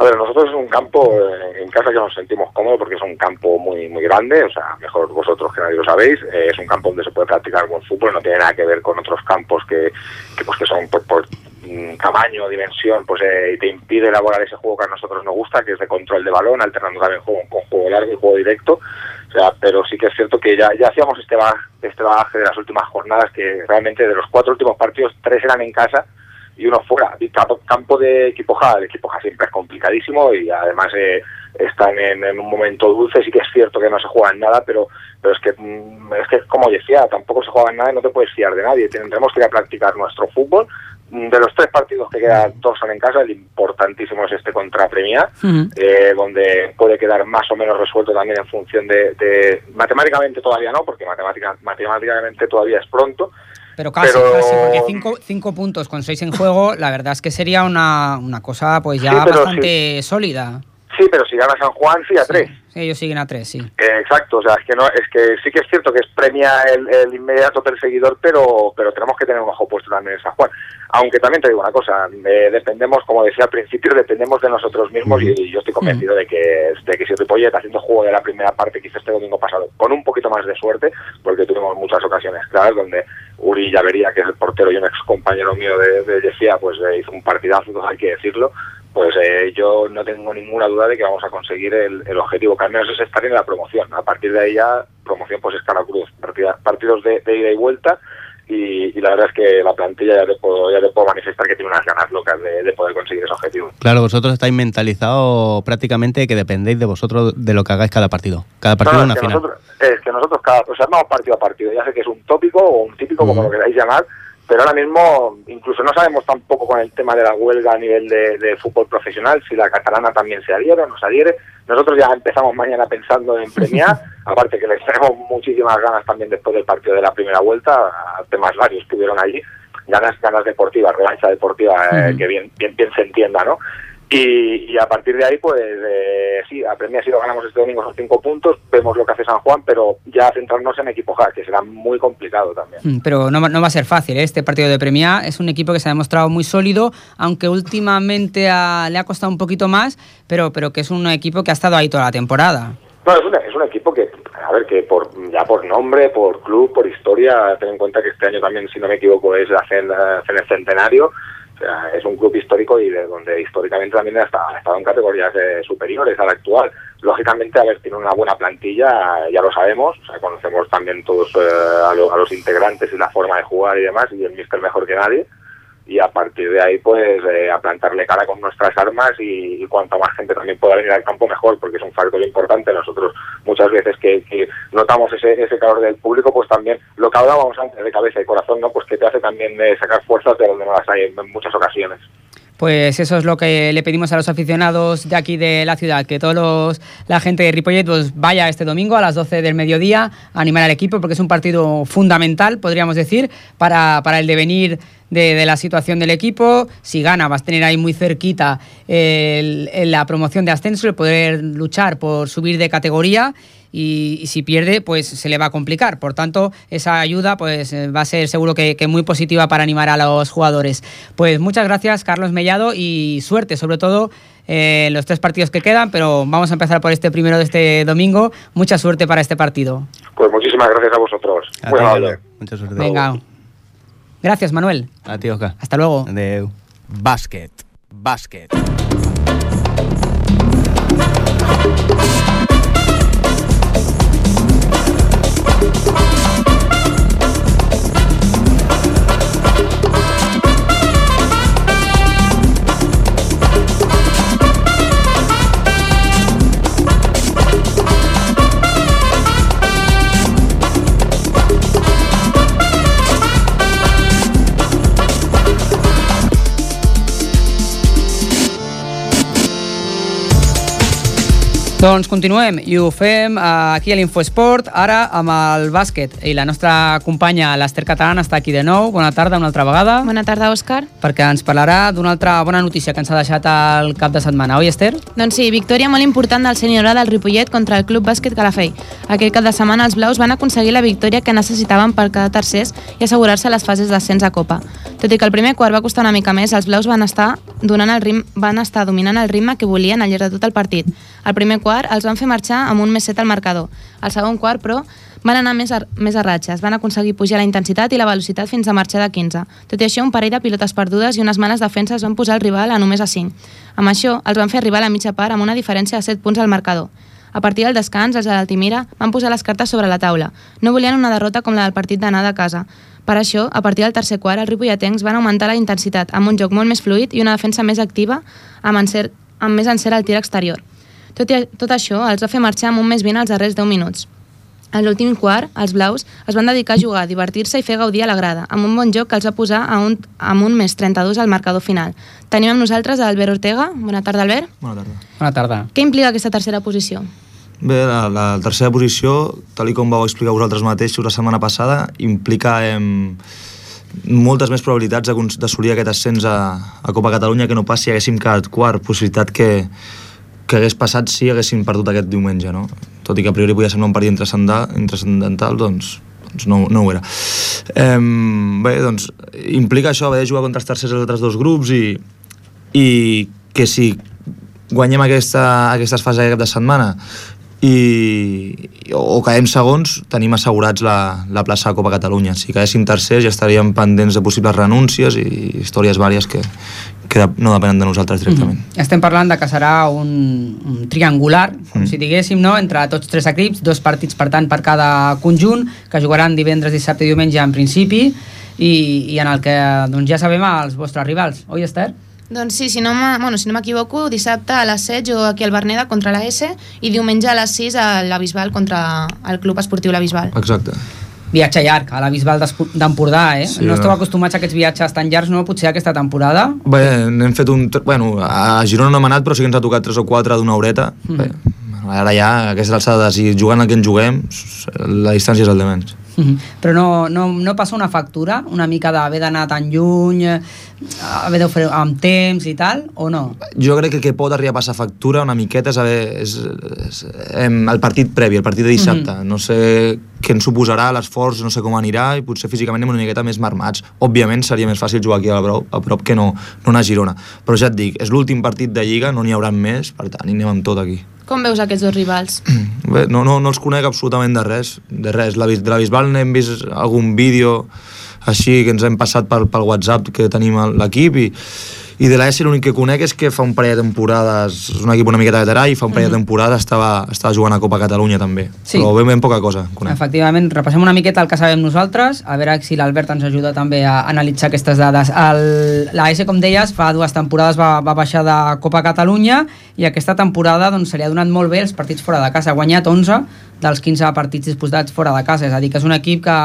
A ver, nosotros es un campo eh, en casa que nos sentimos cómodos porque es un campo muy muy grande, o sea, mejor vosotros que nadie lo sabéis, eh, es un campo donde se puede practicar buen fútbol, no tiene nada que ver con otros campos que, que pues que son por, por mm, tamaño, dimensión, pues eh, te impide elaborar ese juego que a nosotros nos gusta, que es de control de balón, alternando también juego con juego largo y juego directo. O sea, pero sí que es cierto que ya, ya hacíamos este bagaje, este bagaje de las últimas jornadas, que realmente de los cuatro últimos partidos, tres eran en casa y uno fuera. Y campo de equipo Ja, el equipo Ja siempre es complicadísimo y además eh, están en, en, un momento dulce, sí que es cierto que no se juega en nada, pero, pero es que es que como decía, tampoco se juega en nada y no te puedes fiar de nadie. Tendremos que ir a practicar nuestro fútbol. De los tres partidos que quedan, dos son en casa, el importantísimo es este contra Premia, uh -huh. eh, donde puede quedar más o menos resuelto también en función de, de matemáticamente todavía no, porque matemática, matemáticamente todavía es pronto, pero casi, pero... casi, porque cinco, cinco, puntos con seis en juego, la verdad es que sería una, una cosa pues ya sí, bastante sí. sólida. Sí, pero si gana San Juan, sí a sí, tres. Sí, ellos siguen a tres, sí. Eh, exacto, o sea, es que no, es que sí que es cierto que es premia el, el inmediato perseguidor, pero, pero tenemos que tener un ojo puesto también en San Juan. Aunque también te digo una cosa, eh, dependemos, como decía al principio, dependemos de nosotros mismos y, y yo estoy convencido de que, de que si Ripollet haciendo juego de la primera parte que hizo este domingo pasado, con un poquito más de suerte, porque tuvimos muchas ocasiones claras donde Uri Llavería, que es el portero y un ex compañero mío de, de pues hizo un partidazo, hay que decirlo, pues eh, yo no tengo ninguna duda de que vamos a conseguir el, el, objetivo, que es estar en la promoción. A partir de ahí ya, promoción pues es cruz, partidos de, ida y vuelta, y, y, la verdad es que la plantilla ya te puedo, ya te puedo manifestar que tiene unas ganas locas de, de poder conseguir ese objetivo. Claro, vosotros estáis mentalizados prácticamente que dependéis de vosotros de lo que hagáis cada partido. Cada partido no, es una que final. Nosotros, es que nosotros cada, o sea, vamos partido a partido, ya sé que es un tópico o un típico, uh -huh. como lo queráis llamar, pero ahora mismo incluso no sabemos tampoco con el tema de la huelga a nivel de, de, fútbol profesional si la catalana también se adhiere o no se adhiere. Nosotros ya empezamos mañana pensando en premiar, aparte que les tenemos muchísimas ganas también después del partido de la primera vuelta, temas varios que hubieron allí, ganas, ganas deportivas, revancha deportiva, eh, que bien, bien, bien se entienda, ¿no? Y, y, a partir de ahí, pues eh, sí, a Premia si lo ganamos este domingo son cinco puntos, vemos lo que hace San Juan, pero ya centrarnos en equipo J, que será muy complicado también. Pero no, no va a ser fácil, ¿eh? este partido de Premia es un equipo que se ha demostrado muy sólido, aunque últimamente a, le ha costado un poquito más, pero, pero que es un equipo que ha estado ahí toda la temporada. No, es, una, es un equipo que, a ver, que por ya por nombre, por club, por historia, ten en cuenta que este año también, si no me equivoco, es la cena, cena centenario, sea, es un club histórico y de donde históricamente también ha estado en categorías eh, superiores a la actual. Lógicamente, a ver, tiene una buena plantilla, ya lo sabemos, o sea, conocemos también todos eh, a, lo, a, los integrantes y la forma de jugar y demás, y el míster mejor que nadie. Y a partir de ahí, pues, eh, a plantarle cara con nuestras armas y, y cuanto más gente también pueda venir al campo, mejor, porque es un factor importante. Nosotros, muchas veces que, notamos ese, ese calor del público, pues también lo que hablábamos antes de cabeza y corazón, ¿no? Pues que te hace también eh, sacar fuerzas de donde no las hay en muchas ocasiones. Pues eso es lo que le pedimos a los aficionados de aquí de la ciudad, que todos los, la gente de Ripollet pues vaya este domingo a las 12 del mediodía a animar al equipo porque es un partido fundamental, podríamos decir, para, para el devenir de, la situación del equipo. Si gana, vas a tener ahí muy cerquita el- el- la promoción de ascenso, el poder luchar por subir de categoría. Y, y si pierde, pues se le va a complicar. Por tanto, esa ayuda pues eh, va a ser seguro que, que muy positiva para animar a los jugadores. Pues muchas gracias, Carlos Mellado, y suerte, sobre todo eh, en los tres partidos que quedan, pero vamos a empezar por este primero de este domingo. Mucha suerte para este partido. Pues muchísimas gracias a vosotros. A. Carlos. Mucha suerte. Venga. Gracias, Manuel. A ti, Oscar. Hasta luego. Adeu. Bàsquet. Bàsquet. Doncs continuem i ho fem eh, aquí a l'Infoesport, ara amb el bàsquet. I la nostra companya, l'Ester Catalana, està aquí de nou. Bona tarda una altra vegada. Bona tarda, Òscar. Perquè ens parlarà d'una altra bona notícia que ens ha deixat el cap de setmana. Oi, Esther? Doncs sí, victòria molt important del sènior A del Ripollet contra el Club Bàsquet Calafell. Aquest cap de setmana els blaus van aconseguir la victòria que necessitaven per quedar tercers i assegurar-se les fases d'ascens a Copa. Tot i que el primer quart va costar una mica més, els blaus van estar, donant el ritme, van estar dominant el ritme que volien al llarg de tot el partit. El primer quart els van fer marxar amb un més 7 al marcador. El segon quart, però, van anar més a, més a ratxes, van aconseguir pujar la intensitat i la velocitat fins a marxar de 15. Tot i això, un parell de pilotes perdudes i unes males defenses van posar el rival a només a 5. Amb això, els van fer arribar a la mitja part amb una diferència de 7 punts al marcador. A partir del descans, els de l'Altimira van posar les cartes sobre la taula. No volien una derrota com la del partit d'anar de casa. Per això, a partir del tercer quart, els ripolletens van augmentar la intensitat amb un joc molt més fluid i una defensa més activa amb, encert, amb més encert al tir exterior. Tot, i, tot això els va fer marxar amb un més 20 als darrers 10 minuts. A l'últim quart, els blaus es van dedicar a jugar, a divertir-se i fer gaudir a la grada, amb un bon joc que els va posar a un, amb un més 32 al marcador final. Tenim amb nosaltres Albert Ortega. Bona tarda, Albert. Bona tarda. Bona tarda. Què implica aquesta tercera posició? Bé, la, la tercera posició, tal i com vau explicar vosaltres mateixos la setmana passada, implica em, moltes més probabilitats d'assolir aquest ascens a, a Copa Catalunya que no pas si haguéssim quedat quart, possibilitat que, que hagués passat si haguéssim perdut aquest diumenge, no? Tot i que a priori podia semblar un partit intrascendental doncs, doncs no, no ho era. Eh, bé, doncs, implica això haver de jugar contra els tercers dels altres dos grups i, i que si guanyem aquesta, aquestes fases de cap de setmana i, o quedem segons, tenim assegurats la, la plaça de Copa Catalunya. Si quedéssim tercers ja estaríem pendents de possibles renúncies i històries vàries que, que no depenen de nosaltres directament. Mm. Estem parlant de que serà un, un triangular, com Mm. si diguéssim, no? entre tots tres equips, dos partits per tant per cada conjunt, que jugaran divendres, dissabte i diumenge en principi, i, i en el que doncs, ja sabem els vostres rivals. Oi, Esther? Doncs sí, si no m'ha- bueno, si no m'equivoco, dissabte a les 7 jugo aquí al Berneda contra la S i diumenge a les 6 a la Bisbal contra el Club Esportiu La Bisbal. Exacte. Viatge llarg, a la Bisbal d'Empordà, eh? Sí, no esteu no. acostumats a aquests viatges tan llargs, no? Potser aquesta temporada? Bé, n'hem fet un... Bueno, a Girona no hem anat, però sí que ens ha tocat 3 o 4 d'una horeta. Mhm. Bé, ara ja, a aquestes alçades, si jugant el que en juguem, la distància és el de menys. Mhm. Però no, no, no passa una factura, una mica d'haver d'anar tan lluny, haver de fer amb temps i tal, o no? Jo crec que el que pot arribar a passar factura una miqueta és, haver, és, és em, el partit previ, el partit de dissabte. Mhm. No sé què ens suposarà l'esforç, no sé com anirà, i potser físicament anem una miqueta més marmats. Òbviament seria més fàcil jugar aquí a prop, a prop que no, no anar a Girona. Però ja et dic, és l'últim partit de Lliga, no n'hi haurà més, per tant, anem amb tot aquí. Com veus aquests dos rivals? Bé, no, no, no els conec absolutament de res, de res. La, de la Bisbal n'hem vist algun vídeo així que ens hem passat pel, pel WhatsApp que tenim l'equip i, i de l'ES l'únic que conec és que fa un parell de temporades, és un equip una miqueta veterà i fa un parell de temporades estava, estava jugant a Copa Catalunya també, Sí. però ben, ben poca cosa conec. Efectivament, repassem una miqueta el que sabem nosaltres, a veure si l'Albert ens ajuda també a analitzar aquestes dades. S, com deies, fa dues temporades va, va baixar de Copa Catalunya i aquesta temporada doncs, se li ha donat molt bé els partits fora de casa. Ha guanyat 11 dels 15 partits disputats fora de casa, és a dir, que és un equip que,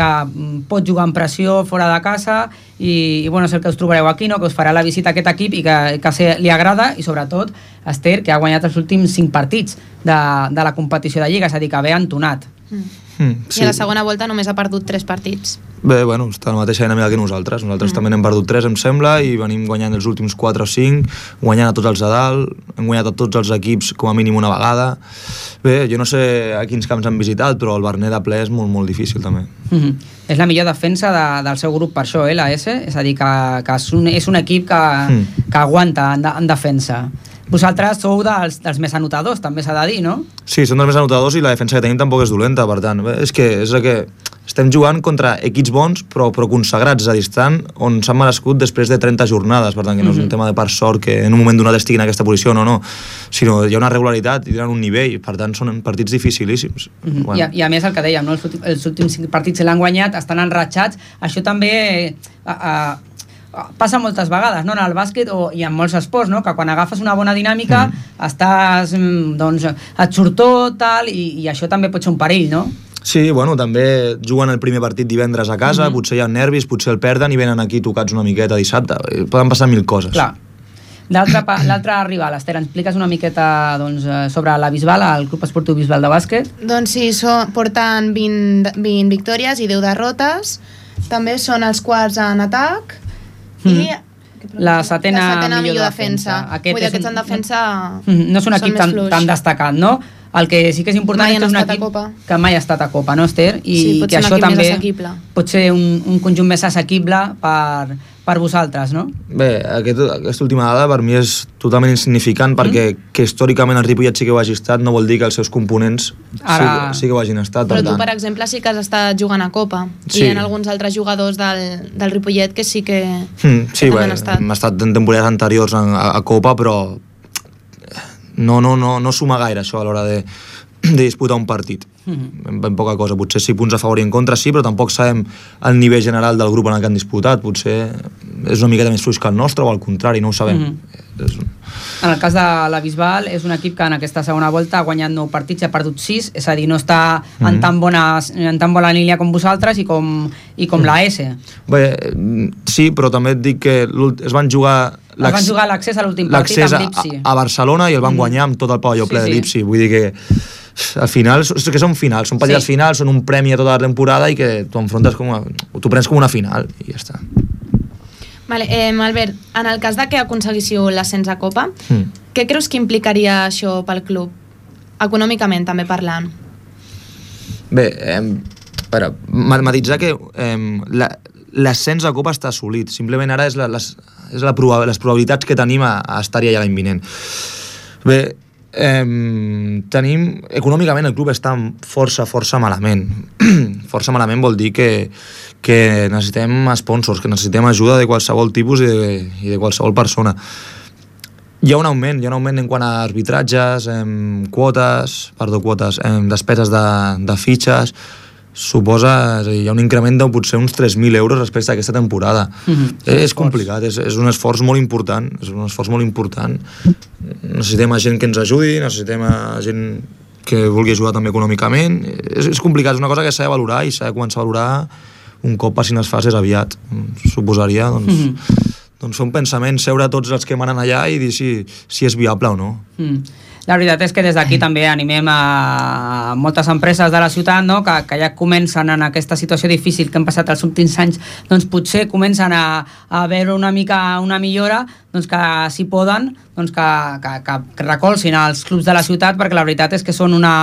que mm, pot jugar amb pressió fora de casa i, i bueno, és el que us trobareu aquí, no? que us farà la visita a aquest equip i que, que se, li agrada i sobretot Esther, que ha guanyat els últims 5 partits de, de la competició de Lliga, és a dir, que ve entonat. Mm. Mm, I a la segona volta només ha perdut 3 partits. Bé, bueno, està la mateixa dinàmica que nosaltres. Nosaltres mm. també n'hem perdut 3, em sembla, i venim guanyant els últims 4 o 5, guanyant a tots els de dalt, hem guanyat a tots els equips com a mínim una vegada. Bé, jo no sé a quins camps han visitat, però el Bernet de ple és molt, molt difícil també. Mm -hmm. És la millor defensa de, del seu grup per això, eh, la S? És a dir, que, que és, un, és un equip que, mm. que aguanta en, de, en defensa. Vosaltres sou dels, dels més anotadors, també s'ha de dir, no? Sí, són dels més anotadors i la defensa que tenim tampoc és dolenta, per tant, és que és que estem jugant contra equips bons però, però consagrats a distant on s'han merescut després de 30 jornades per tant que no és un Mhm. tema de part sort que en un moment donat estigui en aquesta posició no, no sinó hi ha una regularitat i tenen un nivell per tant són partits dificilíssims Mm -hmm. I, a, I a més el que dèiem, no? els, últims, els últims cinc partits se l'han guanyat, estan enratxats, això també eh, a, a, passa moltes vegades no? en el bàsquet o, i en molts esports, no? que quan agafes una bona dinàmica mm. estàs, mm, doncs, et surt tot tal, i, i això també pot ser un perill, no? Sí, bueno, també juguen el primer partit divendres a casa, Mhm. potser hi ha nervis, potser el perden i venen aquí tocats una miqueta dissabte. Eh, Poden passar mil coses. Clar. L'altre rival, Esther, ens expliques una miqueta doncs, eh, sobre la Bisbal, el Club Esportiu Bisbal de Bàsquet? Doncs sí, so, porten 20, 20 victòries i 10 derrotes. També són els quarts en atac i La setena, la setena millor, defensa. defensa. Aquest Vull dir, aquests un- en defensa Mm, No és un equip tan, fluix. tan destacat, no? El que sí que és important Mai és que és un equip Copa. que mai ha estat a Copa, no, Esther? I Sí, pot que ser un això equip més també assequible. pot ser un, un conjunt més assequible per, per vosaltres, no? Bé, aquest, aquesta última dada per mi és totalment insignificant perquè que històricament el Ripollet sí que ho hagi estat no vol dir que els seus components Ara- sí, sí que ho hagin estat. Però per tu, tant. per exemple, sí que has estat jugant a Copa. Sí. I hi ha alguns altres jugadors del, del Ripollet que sí que, Mm, sí, que bé, també han estat. hem estat en temporades anteriors a, a, a Copa, però no, no, no, no suma gaire això a l'hora de, de disputar un partit. Mhm. Ben, poca cosa. Potser sí punts a favor i en contra, sí, però tampoc sabem el nivell general del grup en el que han disputat. Potser és una miqueta més fluix que el nostre o al contrari, no ho sabem. Mhm. És, En el cas de la Bisbal, és un equip que en aquesta segona volta ha guanyat 9 partits i ha perdut 6, és a dir, no està en, Mhm. tan, bona, en tan bona línia com vosaltres i com, i com la S. Bé, mm, sí, però també et dic que es van jugar... Es van jugar l'accés a l'últim partit amb a, l'Ipsi. a Barcelona i el van guanyar amb tot el pavelló Sí, ple sí. de l'Ipsi. Vull dir que al final, és que són finals, són partits Sí. finals, són un premi a tota la temporada i que tu enfrontes com a, tu prens com una final i ja està. Vale, eh, Albert, en el cas de que aconseguíssiu l'ascens a Copa, Mm. què creus que implicaria això pel club? Econòmicament, també parlant. Bé, eh, veure, matematitzar que eh, la- l'ascens a Copa està assolit. Simplement ara és, la, les, és la proba, les probabilitats que tenim a, a estar-hi allà l'any vinent. Bé, eh, tenim... Econòmicament el club està força, força malament. força malament vol dir que, que necessitem sponsors, que necessitem ajuda de qualsevol tipus i de, i de qualsevol persona. Hi ha un augment, hi ha un augment en quant a arbitratges, em, quotes, perdó, quotes, em, despeses de, de fitxes, suposa, és dir, hi ha un increment de potser uns 3.000 euros respecte a aquesta temporada. Mhm. Eh, és complicat, és, és un esforç molt important, és un esforç molt important. Necessitem a gent que ens ajudi, necessitem a gent que vulgui ajudar també econòmicament. És, és complicat, és una cosa que s'ha de valorar i s'ha de començar a valorar un cop passin les fases aviat. Suposaria, doncs, Mhm. doncs fer un pensament, seure tots els que manen allà i dir si, si és viable o no. Mm. La veritat és que des d'aquí també animem a moltes empreses de la ciutat no? que, que ja comencen en aquesta situació difícil que han passat els últims anys, doncs potser comencen a, a veure una mica una millora, doncs que si poden doncs que, que, que, recolzin els clubs de la ciutat perquè la veritat és que són una,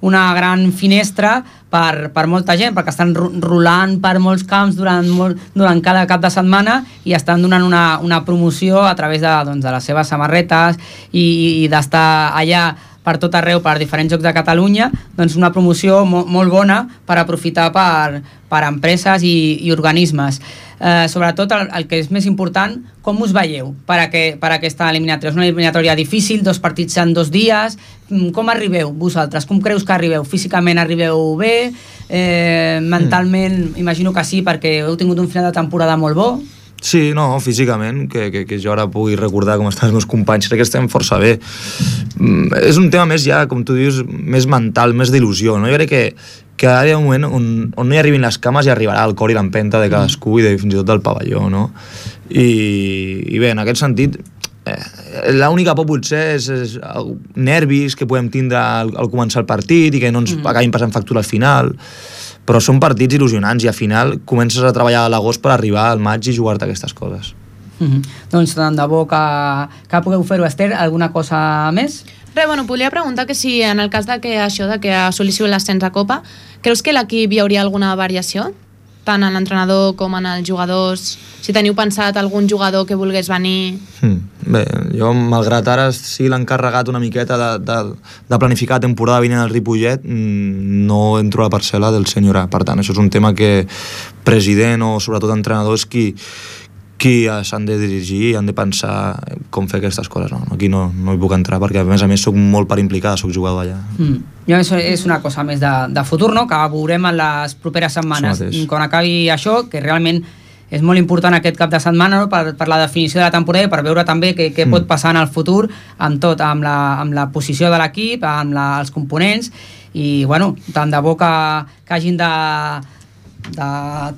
una gran finestra per, per molta gent, perquè estan rulant per molts camps durant, molt, durant cada cap de setmana i estan donant una, una promoció a través de, doncs, de les seves samarretes i, i d'estar allà per tot arreu, per diferents jocs de Catalunya, doncs una promoció mo molt bona per aprofitar per, per empreses i, i organismes. Eh, sobretot el, el que és més important, com us veieu per, a que, per a aquesta eliminatòria? És una eliminatòria difícil, dos partits en dos dies, Mm, com arribeu vosaltres? Com creus que arribeu? Físicament arribeu bé? Eh, mentalment, imagino que sí, perquè heu tingut un final de temporada molt bo. Sí, no, físicament, que, que, que jo ara pugui recordar com estan els meus companys, crec que estem força bé. Mm, és un tema més ja, com tu dius, més mental, més d'il·lusió, no? Jo crec que, que ara hi ha un moment on, on no hi arribin les cames i arribarà el cor i l'empenta de cadascú i de, fins i tot del pavelló, no? I, i bé, en aquest sentit, eh, l'única por potser és, és nervis que podem tindre al, al començar el partit i que no ens mm. acabin passant factura al final però són partits il·lusionants i al final comences a treballar a l'agost per arribar al maig i jugar-te aquestes coses. Mm -hmm. Doncs tant de bo que, que pugueu fer-ho, Esther. Alguna cosa més? Res, bueno, volia preguntar que si en el cas de que això de que assolissiu l'ascens a Copa, creus que l'equip hi hauria alguna variació? Tant en l'entrenador com en els jugadors? Si teniu pensat algun jugador que volgués venir... Hmm. Bé, jo, malgrat ara sí l'encarregat una miqueta de, de, de planificar temporada vinent al Ripollet, mm, no entro a la parcel·la del senyor A. Per tant, això és un tema que president o sobretot entrenadors qui, qui s'han de dirigir i han de pensar com fer aquestes coses. No, aquí no, no hi puc entrar perquè a més a més sóc molt per implicar, sóc jugador allà. Mm. Jo és, és una cosa més de, de futur, no? que veurem en les properes setmanes. Quan acabi això, que realment és molt important aquest cap de setmana no? per, per la definició de la temporada i per veure també què, què mm. pot passar en el futur amb tot, amb la, amb la posició de l'equip, amb la, els components i bueno, tant de bo que, que hagin de, de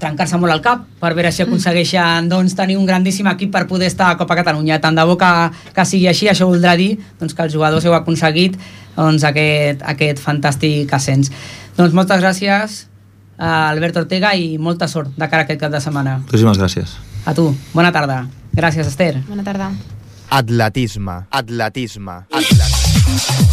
trencar-se molt el cap per veure si aconsegueixen doncs, tenir un grandíssim equip per poder estar a Copa Catalunya. Tant de bo que, que sigui així, això voldrà dir doncs, que els jugadors heu aconseguit doncs, aquest, aquest fantàstic ascens. Doncs moltes gràcies a Albert Ortega i molta sort de cara a aquest cap de setmana. Moltíssimes gràcies. A tu. Bona tarda. Gràcies, Esther. Bona tarda. Atletisme. Atletisme. Atletisme.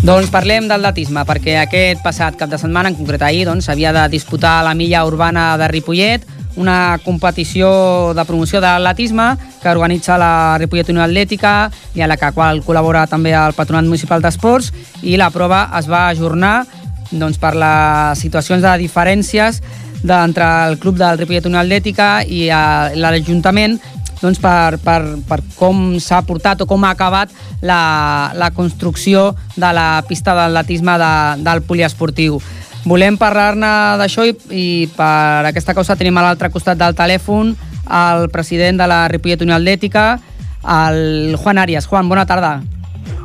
Doncs parlem d'atletisme, perquè aquest passat cap de setmana, en concret ahir, doncs, s'havia de disputar la milla urbana de Ripollet, una competició de promoció de l'atletisme que organitza la Ripollet Unió Atlètica i a la qual col·labora també el Patronat Municipal d'Esports i la prova es va ajornar doncs, per les situacions de diferències entre el club del Ripollet Unió Atlètica i eh, l'Ajuntament doncs, per, per, per com s'ha portat o com ha acabat la, la construcció de la pista d'atletisme de, del poliesportiu. Volem parlar-ne d'això i, i per aquesta causa tenim a l'altre costat del telèfon el president de la Ripollet Unió Atlètica, el Juan Arias. Juan, bona tarda.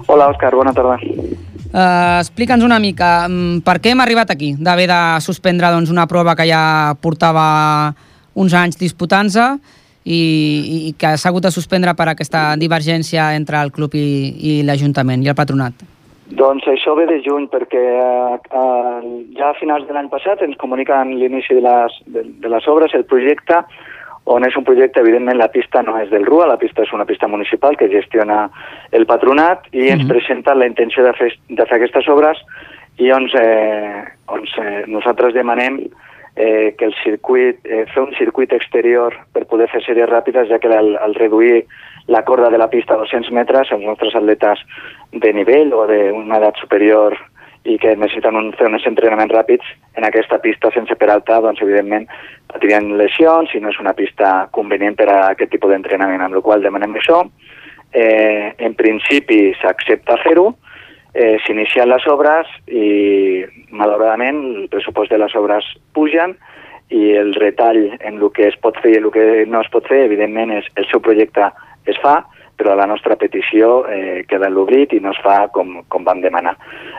Hola, Òscar, bona tarda. Uh, Explica'ns una mica, mm, per què hem arribat aquí, d'haver de suspendre doncs, una prova que ja portava uns anys disputant-se i, i que s'ha hagut de suspendre per aquesta divergència entre el club i, i l'Ajuntament i el patronat? Doncs això ve de juny, perquè eh, eh, ja a finals de l'any passat ens comuniquen l'inici de, les, de, de les obres, el projecte, on és un projecte, evidentment la pista no és del RUA, la pista és una pista municipal que gestiona el patronat i ens mm -hmm. presenta la intenció de fer, de fer aquestes obres i on, eh, on eh, nosaltres demanem eh, que el circuit, eh, fer un circuit exterior per poder fer sèries ràpides, ja que al, al reduir la corda de la pista a 200 metres, els nostres atletes de nivell o d'una edat superior i que necessiten un, fer uns entrenaments ràpids en aquesta pista sense peralta, doncs evidentment patirien lesions i no és una pista convenient per a aquest tipus d'entrenament, amb la qual demanem això. Eh, en principi s'accepta fer-ho, eh, s'inicien les obres i malauradament el pressupost de les obres pugen i el retall en el que es pot fer i el que no es pot fer, evidentment, és el seu projecte es fa, però la nostra petició eh, queda en l'oblit i no es fa com, com vam demanar.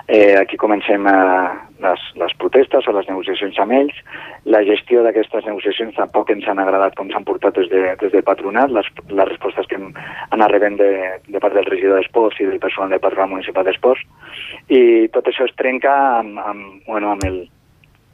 Eh, aquí comencem eh, les, les protestes o les negociacions amb ells. La gestió d'aquestes negociacions tampoc ens han agradat com s'han portat des, de, des del patronat, les, les respostes que hem anat rebent de, de part del regidor d'Esports i del personal del patronat municipal d'Esports. I tot això es trenca amb, amb, bueno, amb el,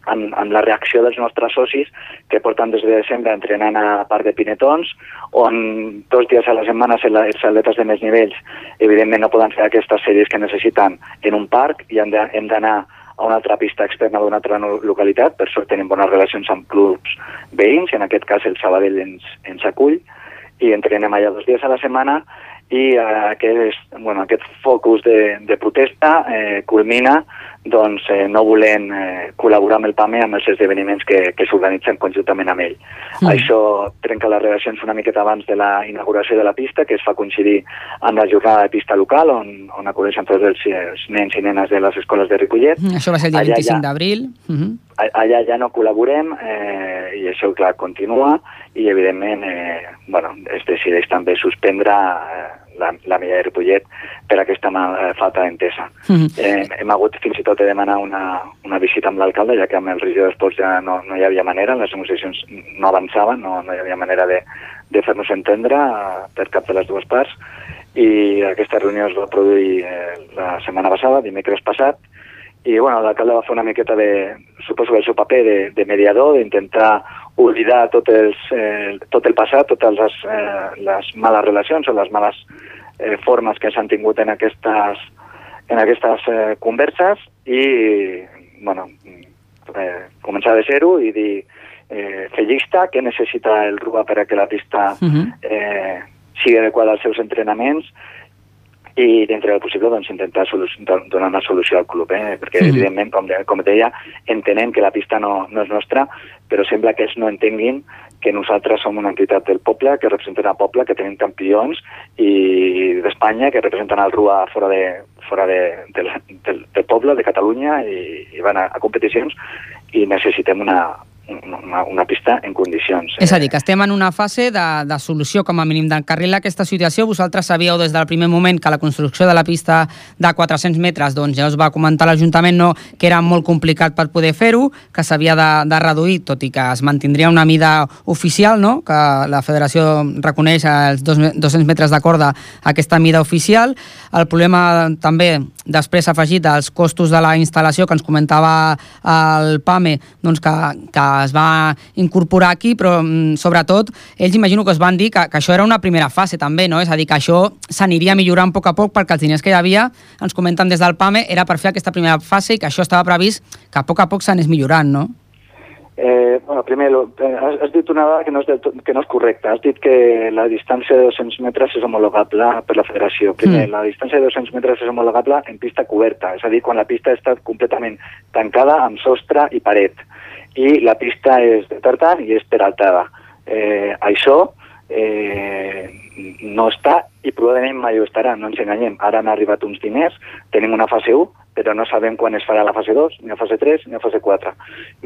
amb, amb la reacció dels nostres socis que porten des de desembre entrenant a part de Pinetons, on dos dies a la setmana els atletes de més nivells evidentment no poden fer aquestes sèries que necessiten en un parc i hem d'anar a una altra pista externa d'una altra localitat, per sort tenim bones relacions amb clubs veïns, en aquest cas el Sabadell ens, ens acull, i entrenem allà dos dies a la setmana i eh, aquest, bueno, aquest focus de, de protesta eh, culmina doncs, eh, no volent eh, col·laborar amb el PAME amb els esdeveniments que, que s'organitzen conjuntament amb ell. Mm. Això trenca les relacions una miqueta abans de la inauguració de la pista, que es fa coincidir amb la jornada de pista local, on, on acudeixen tots els, els nens i nenes de les escoles de Ripollet. Mm, això va ser el dia Allà 25 ja, d'abril. Uh -huh. Allà ja no col·laborem eh, i això, clar, continua i, evidentment, eh, bueno, es decideix també suspendre eh, la, la Milla de Ripollet per aquesta eh, falta d'entesa. Mm -hmm. eh, hem hagut fins i tot de demanar una, una visita amb l'alcalde, ja que amb el regidor d'Esports ja no, no hi havia manera, les negociacions no avançaven, no, no hi havia manera de, de fer-nos entendre eh, per cap de les dues parts, i aquesta reunió es va produir eh, la setmana passada, dimecres passat, i bueno, l'alcalde va fer una miqueta de, suposo que el seu paper de, de mediador, d'intentar oblidar tot, els, eh, tot el passat, totes les, eh, les males relacions o les males eh, formes que s'han tingut en aquestes, en aquestes eh, converses i bueno, eh, començar de zero i dir eh, fer llista, què necessita el RUA per a que la pista uh -huh. eh, sigui adequada als seus entrenaments, i dintre del possible doncs, intentar donar una solució al club, eh? perquè mm. evidentment, com, de, com deia, entenem que la pista no, no és nostra, però sembla que ells no entenguin que nosaltres som una entitat del poble, que representen el poble, que tenim campions i d'Espanya, que representen el RUA fora, de, fora de, de, del, del poble, de Catalunya, i, i van a, a competicions, i necessitem una, una, una pista en condicions. És a dir, que estem en una fase de, de solució, com a mínim, d'encarrilar aquesta situació. Vosaltres sabíeu des del primer moment que la construcció de la pista de 400 metres, doncs ja us va comentar l'Ajuntament no, que era molt complicat per poder fer-ho, que s'havia de, de reduir, tot i que es mantindria una mida oficial, no? que la federació reconeix els 200 metres de corda aquesta mida oficial. El problema també, després afegit, dels costos de la instal·lació que ens comentava el PAME, doncs que, que es va incorporar aquí, però mm, sobretot ells imagino que es van dir que, que això era una primera fase també, no? és a dir, que això s'aniria millorant a poc a poc perquè els diners que hi havia, ens comenten des del PAME, era per fer aquesta primera fase i que això estava previst que a poc a poc s'anés millorant, no? Eh, bueno, primer, eh, has, has dit una dada que no, és del tot, que no és correcta. Has dit que la distància de 200 metres és homologable per la federació. Primer, mm. la distància de 200 metres és homologable en pista coberta, és a dir, quan la pista està completament tancada amb sostre i paret i la pista és de tartan i és peraltada. Eh, això eh, no està i probablement mai ho estarà, no ens enganyem. Ara han arribat uns diners, tenim una fase 1, però no sabem quan es farà la fase 2, ni la fase 3, ni la fase 4.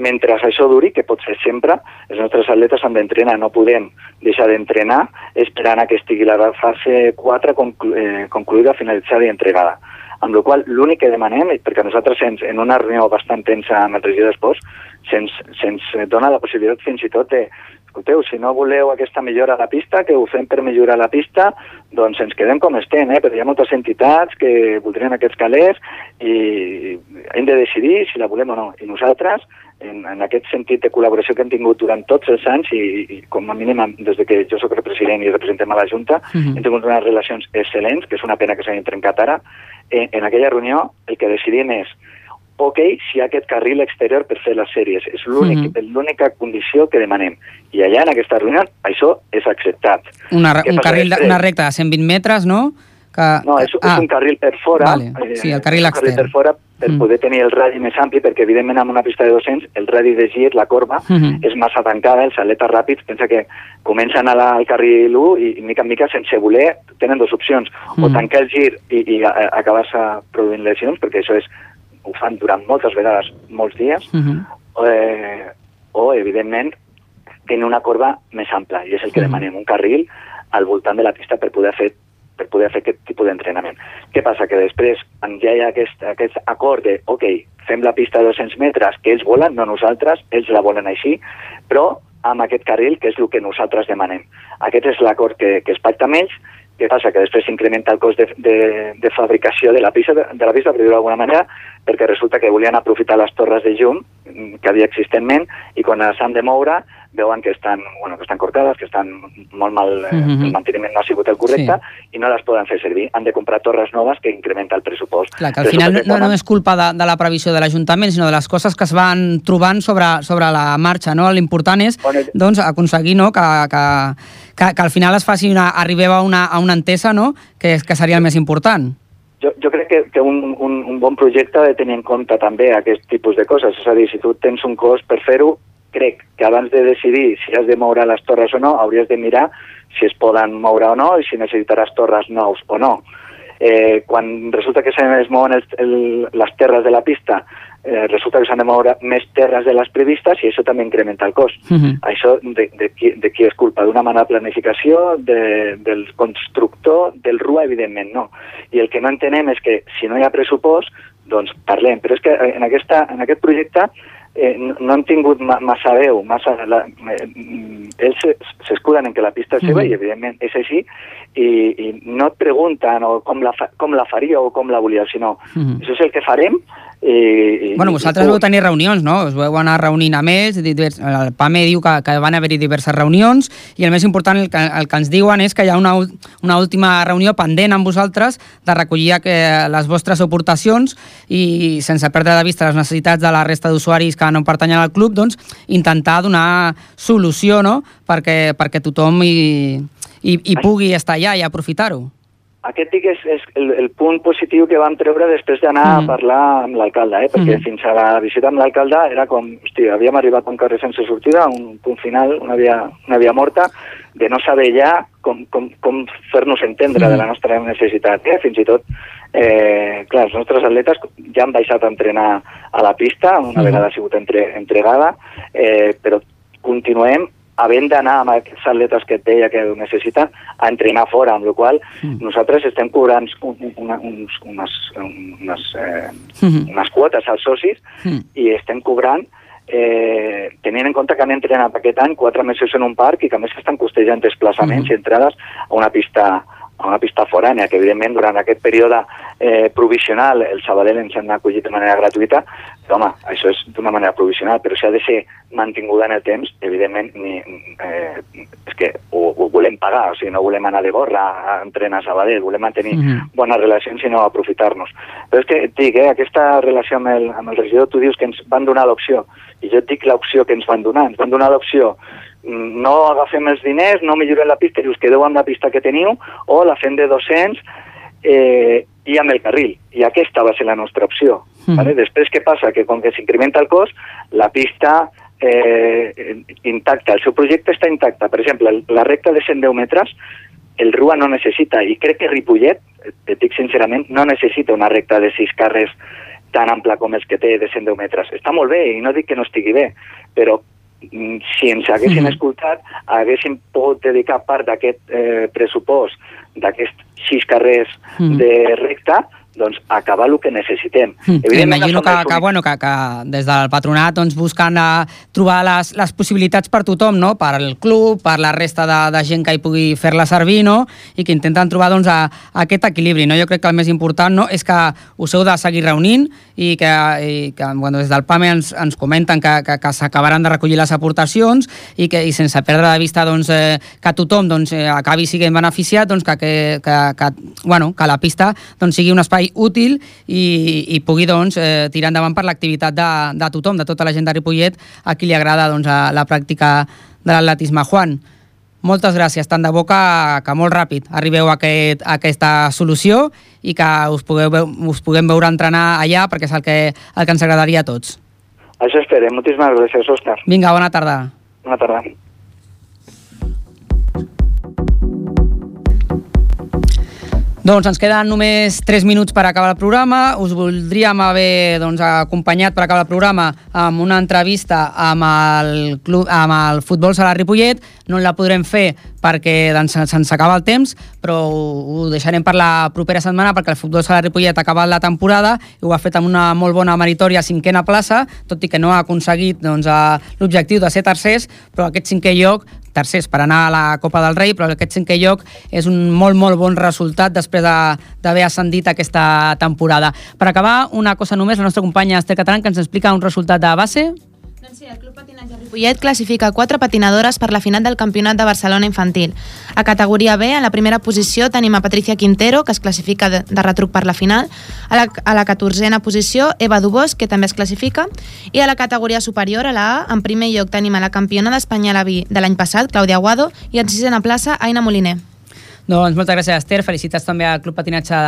Mentre això duri, que pot ser sempre, els nostres atletes han d'entrenar, no podem deixar d'entrenar esperant a que estigui la fase 4 conclu eh, concluïda, finalitzada i entregada. Amb la qual l'únic que demanem, perquè nosaltres ens, en una reunió bastant tensa amb el regidor d'Esports, se'ns se dona la possibilitat fins i tot de escolteu, si no voleu aquesta millora a la pista, que ho fem per millorar la pista, doncs ens quedem com estem, eh? perquè hi ha moltes entitats que voldrien aquests calés i hem de decidir si la volem o no. I nosaltres, en, en aquest sentit de col·laboració que hem tingut durant tots els anys i, i com a mínim des de que jo sóc el president i representem a la Junta, uh -huh. hem tingut unes relacions excel·lents, que és una pena que s'hagin trencat ara, en, en aquella reunió el que decidim és ok, si hi ha aquest carril exterior per fer les sèries. És l'única mm -hmm. condició que demanem. I allà, en aquesta reunió, això és acceptat. Una, un carril, de, una recta de 120 metres, no? Que, no, és, ah, és un carril per fora. Vale. Eh, sí, el carril extern. per fora per mm. poder tenir el radi més ampli, perquè evidentment amb una pista de 200 el radi de gir, la corba, mm -hmm. és massa tancada, els atletes ràpids, pensa que comencen a la, al carril 1 i, i mica en mica, sense voler, tenen dues opcions, mm. o tancar el gir i, i acabar-se produint lesions, perquè això és ho fan durant moltes vegades, molts dies, uh -huh. eh, o, evidentment, tenir una corba més ampla, i és el que -huh. demanem, un carril al voltant de la pista per poder fer per poder fer aquest tipus d'entrenament. Què passa? Que després ja hi ha aquest, aquest acord de, ok, fem la pista de 200 metres que ells volen, no nosaltres, ells la volen així, però amb aquest carril, que és el que nosaltres demanem. Aquest és l'acord que, que es pacta amb ells, què passa? Que després s'incrementa el cost de, de, de fabricació de la pista, de la pista per dir-ho d'alguna manera, perquè resulta que volien aprofitar les torres de llum mm, que havia existentment i quan s'han de moure veuen que estan, bueno, que estan cortades, que estan molt mal, eh, Mhm. el manteniment no ha sigut el correcte i no les poden fer servir. Han de comprar torres noves que incrementa el pressupost. Clar, que al final no, no només culpa de, de la previsió de l'Ajuntament, sinó de les coses que es van trobant sobre, sobre la marxa. No? L'important és doncs, aconseguir no, que, que, que, que al final es faci una, arribeu a una, a una entesa no? que, és- que seria el més important. Jo, jo crec que, que un, un, un bon projecte ha de tenir en compte també aquest tipus de coses. És a dir, si tu tens un cost per fer-ho, crec que abans de decidir si has de moure les torres o no, hauries de mirar si es poden moure o no i si necessitaràs torres nous o no. Eh, quan resulta que se es mouen els, el, les terres de la pista, eh, resulta que s'han de moure més terres de les previstes i això també incrementa el cost. Això de, de, qui, de qui és culpa? D'una mala planificació, de, del constructor, del RUA, evidentment no. I el que no entenem és que si no hi ha pressupost, doncs parlem. Però és que en, aquesta, en aquest projecte eh, no, han tingut ma, massa veu, massa... La, eh, mm, ells se- s'escuden en que la pista és seva Mhm. i evidentment és així i, i no et pregunten o com la, fa, com la faria o com la volia, sinó Mhm. això és el que farem i... i Bueno, vosaltres vau tenir reunions, no? Us vau anar reunint a més, divers, el PAME diu que, que van haver-hi diverses reunions i el més important, el que, el que ens diuen és que hi ha una, una última reunió pendent amb vosaltres de recollir eh, les vostres aportacions i sense perdre de vista les necessitats de la resta d'usuaris que no pertanyen al club, doncs intentar donar solució no? perquè, perquè tothom hi, hi, hi pugui estar allà i aprofitar-ho. Aquest dic és, és el, el punt positiu que vam treure després d'anar Mm. a parlar amb l'alcalde, eh? perquè Mhm. fins a la visita amb l'alcalde era com, hòstia, havíem arribat a un carrer sense sortida, un punt final, una via, una via morta, de no saber ja com, com, com fer-nos entendre Mhm. de la nostra necessitat. Eh? Fins i tot, eh, clar, els nostres atletes ja han baixat a entrenar a la pista, una Mhm. vegada ha sigut entre, entregada, eh, però continuem havent d'anar amb aquests atletes que et deia que ho necessiten a entrenar fora, amb la qual Mm. nosaltres estem cobrant un, una, uns, unes, unes, eh, Mhm. unes quotes als socis Mm. i estem cobrant eh, tenint en compte que han entrenat aquest any quatre mesos en un parc i que a més estan costejant desplaçaments Mhm. i entrades a una pista a una pista forània, que evidentment durant aquest període eh, provisional el Sabadell ens han acollit de manera gratuïta, però home, això és d'una manera provisional, però si ha de ser mantinguda en el temps, evidentment ni, eh, és que ho, ho volem pagar, o sigui, no volem anar de gorra a entrenar a Sabadell, volem mantenir Mhm. bones relacions i no aprofitar-nos. Però és que et dic, eh, aquesta relació amb el, amb el regidor, tu dius que ens van donar l'opció, i jo et dic l'opció que ens van donar, ens van donar l'opció mm, no agafem els diners, no millorem la pista, i us quedeu amb la pista que teniu, o la fem de 200 eh, i amb el carril. I aquesta va ser la nostra opció. Mhm. Vale? Després, què passa? Que com que s'incrementa el cost, la pista eh, intacta, el seu projecte està intacta. Per exemple, la recta de 110 metres, el RUA no necessita, i crec que Ripollet, et dic sincerament, no necessita una recta de sis carrers tan ampla com els que té de 110 metres. Està molt bé, i no dic que no estigui bé, però mm, si ens haguessin Mhm. escoltat, haguéssim pogut dedicar part d'aquest eh, pressupost d'aquests sis carrers Mhm. de recta doncs, a acabar el que necessitem. Mm. Evidentment, Imagino no que, que, bueno, que, que des del patronat doncs, busquen uh, trobar les, les possibilitats per tothom, no? per al club, per la resta de, de gent que hi pugui fer-la servir, no? i que intenten trobar doncs, a, a aquest equilibri. No? Jo crec que el més important no? és que us heu de seguir reunint i que, i que bueno, des del PAME ens, ens comenten que, que, que s'acabaran de recollir les aportacions i que i sense perdre de vista doncs, eh, que tothom doncs, eh, acabi siguent beneficiat, doncs, que, que, que, que, bueno, que la pista doncs, sigui un espai útil i, i pugui doncs, eh, tirar endavant per l'activitat de, de tothom, de tota la gent de Ripollet, a qui li agrada doncs, a la pràctica de l'atletisme. Juan, moltes gràcies, tant de bo que, molt ràpid arribeu a, aquest, a aquesta solució i que us, pugueu, us puguem veure entrenar allà perquè és el que, el que ens agradaria a tots. Això esperem. Moltíssimes gràcies, Òscar. Vinga, bona tarda. Bona tarda. Doncs ens queden només 3 minuts per acabar el programa. Us voldríem haver doncs, acompanyat per acabar el programa amb una entrevista amb el, club, amb el Futbol Sala Ripollet. No la podrem fer perquè doncs, se'ns acaba el temps, però ho, deixarem per la propera setmana perquè el Futbol Sala Ripollet ha acabat la temporada i ho ha fet amb una molt bona meritòria cinquena plaça, tot i que no ha aconseguit doncs, l'objectiu de ser tercers, però aquest cinquè lloc tercers per anar a la Copa del Rei, però aquest cinquè lloc és un molt, molt bon resultat després d'haver ascendit aquesta temporada. Per acabar, una cosa només, la nostra companya Esther Catalán, que ens explica un resultat de base. El Club Patinatge Ripollet classifica quatre patinadores per la final del Campionat de Barcelona Infantil. A categoria B, en la primera posició, tenim a Patricia Quintero, que es classifica de, de retruc per la final. A la, a la 14a posició, Eva Dubós, que també es classifica. I a la categoria superior, a la A, en primer lloc tenim a la campiona d'Espanya a la vi de l'any passat, Clàudia Aguado, i en sisena plaça, Aina Moliner. Doncs moltes gràcies, Esther. Felicitats també al Club Patinatge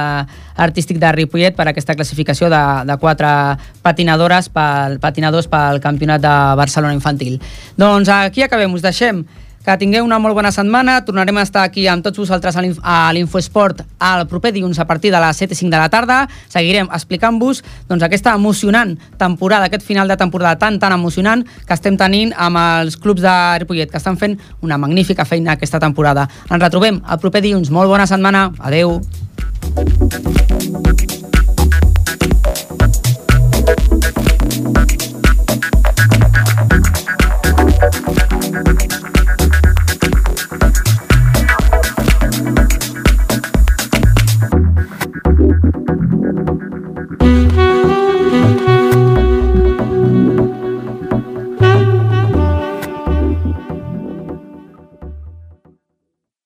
Artístic de Ripollet per aquesta classificació de, de quatre patinadores pel, patinadors pel Campionat de Barcelona Infantil. Doncs aquí acabem, us deixem que tingueu una molt bona setmana. Tornarem a estar aquí amb tots vosaltres a l'Infoesport el proper dilluns a partir de les 7 i 5 de la tarda. Seguirem explicant-vos doncs, aquesta emocionant temporada, aquest final de temporada tan, tan emocionant que estem tenint amb els clubs de Ripollet, que estan fent una magnífica feina aquesta temporada. Ens retrobem el proper dilluns. Molt bona setmana. Adeu.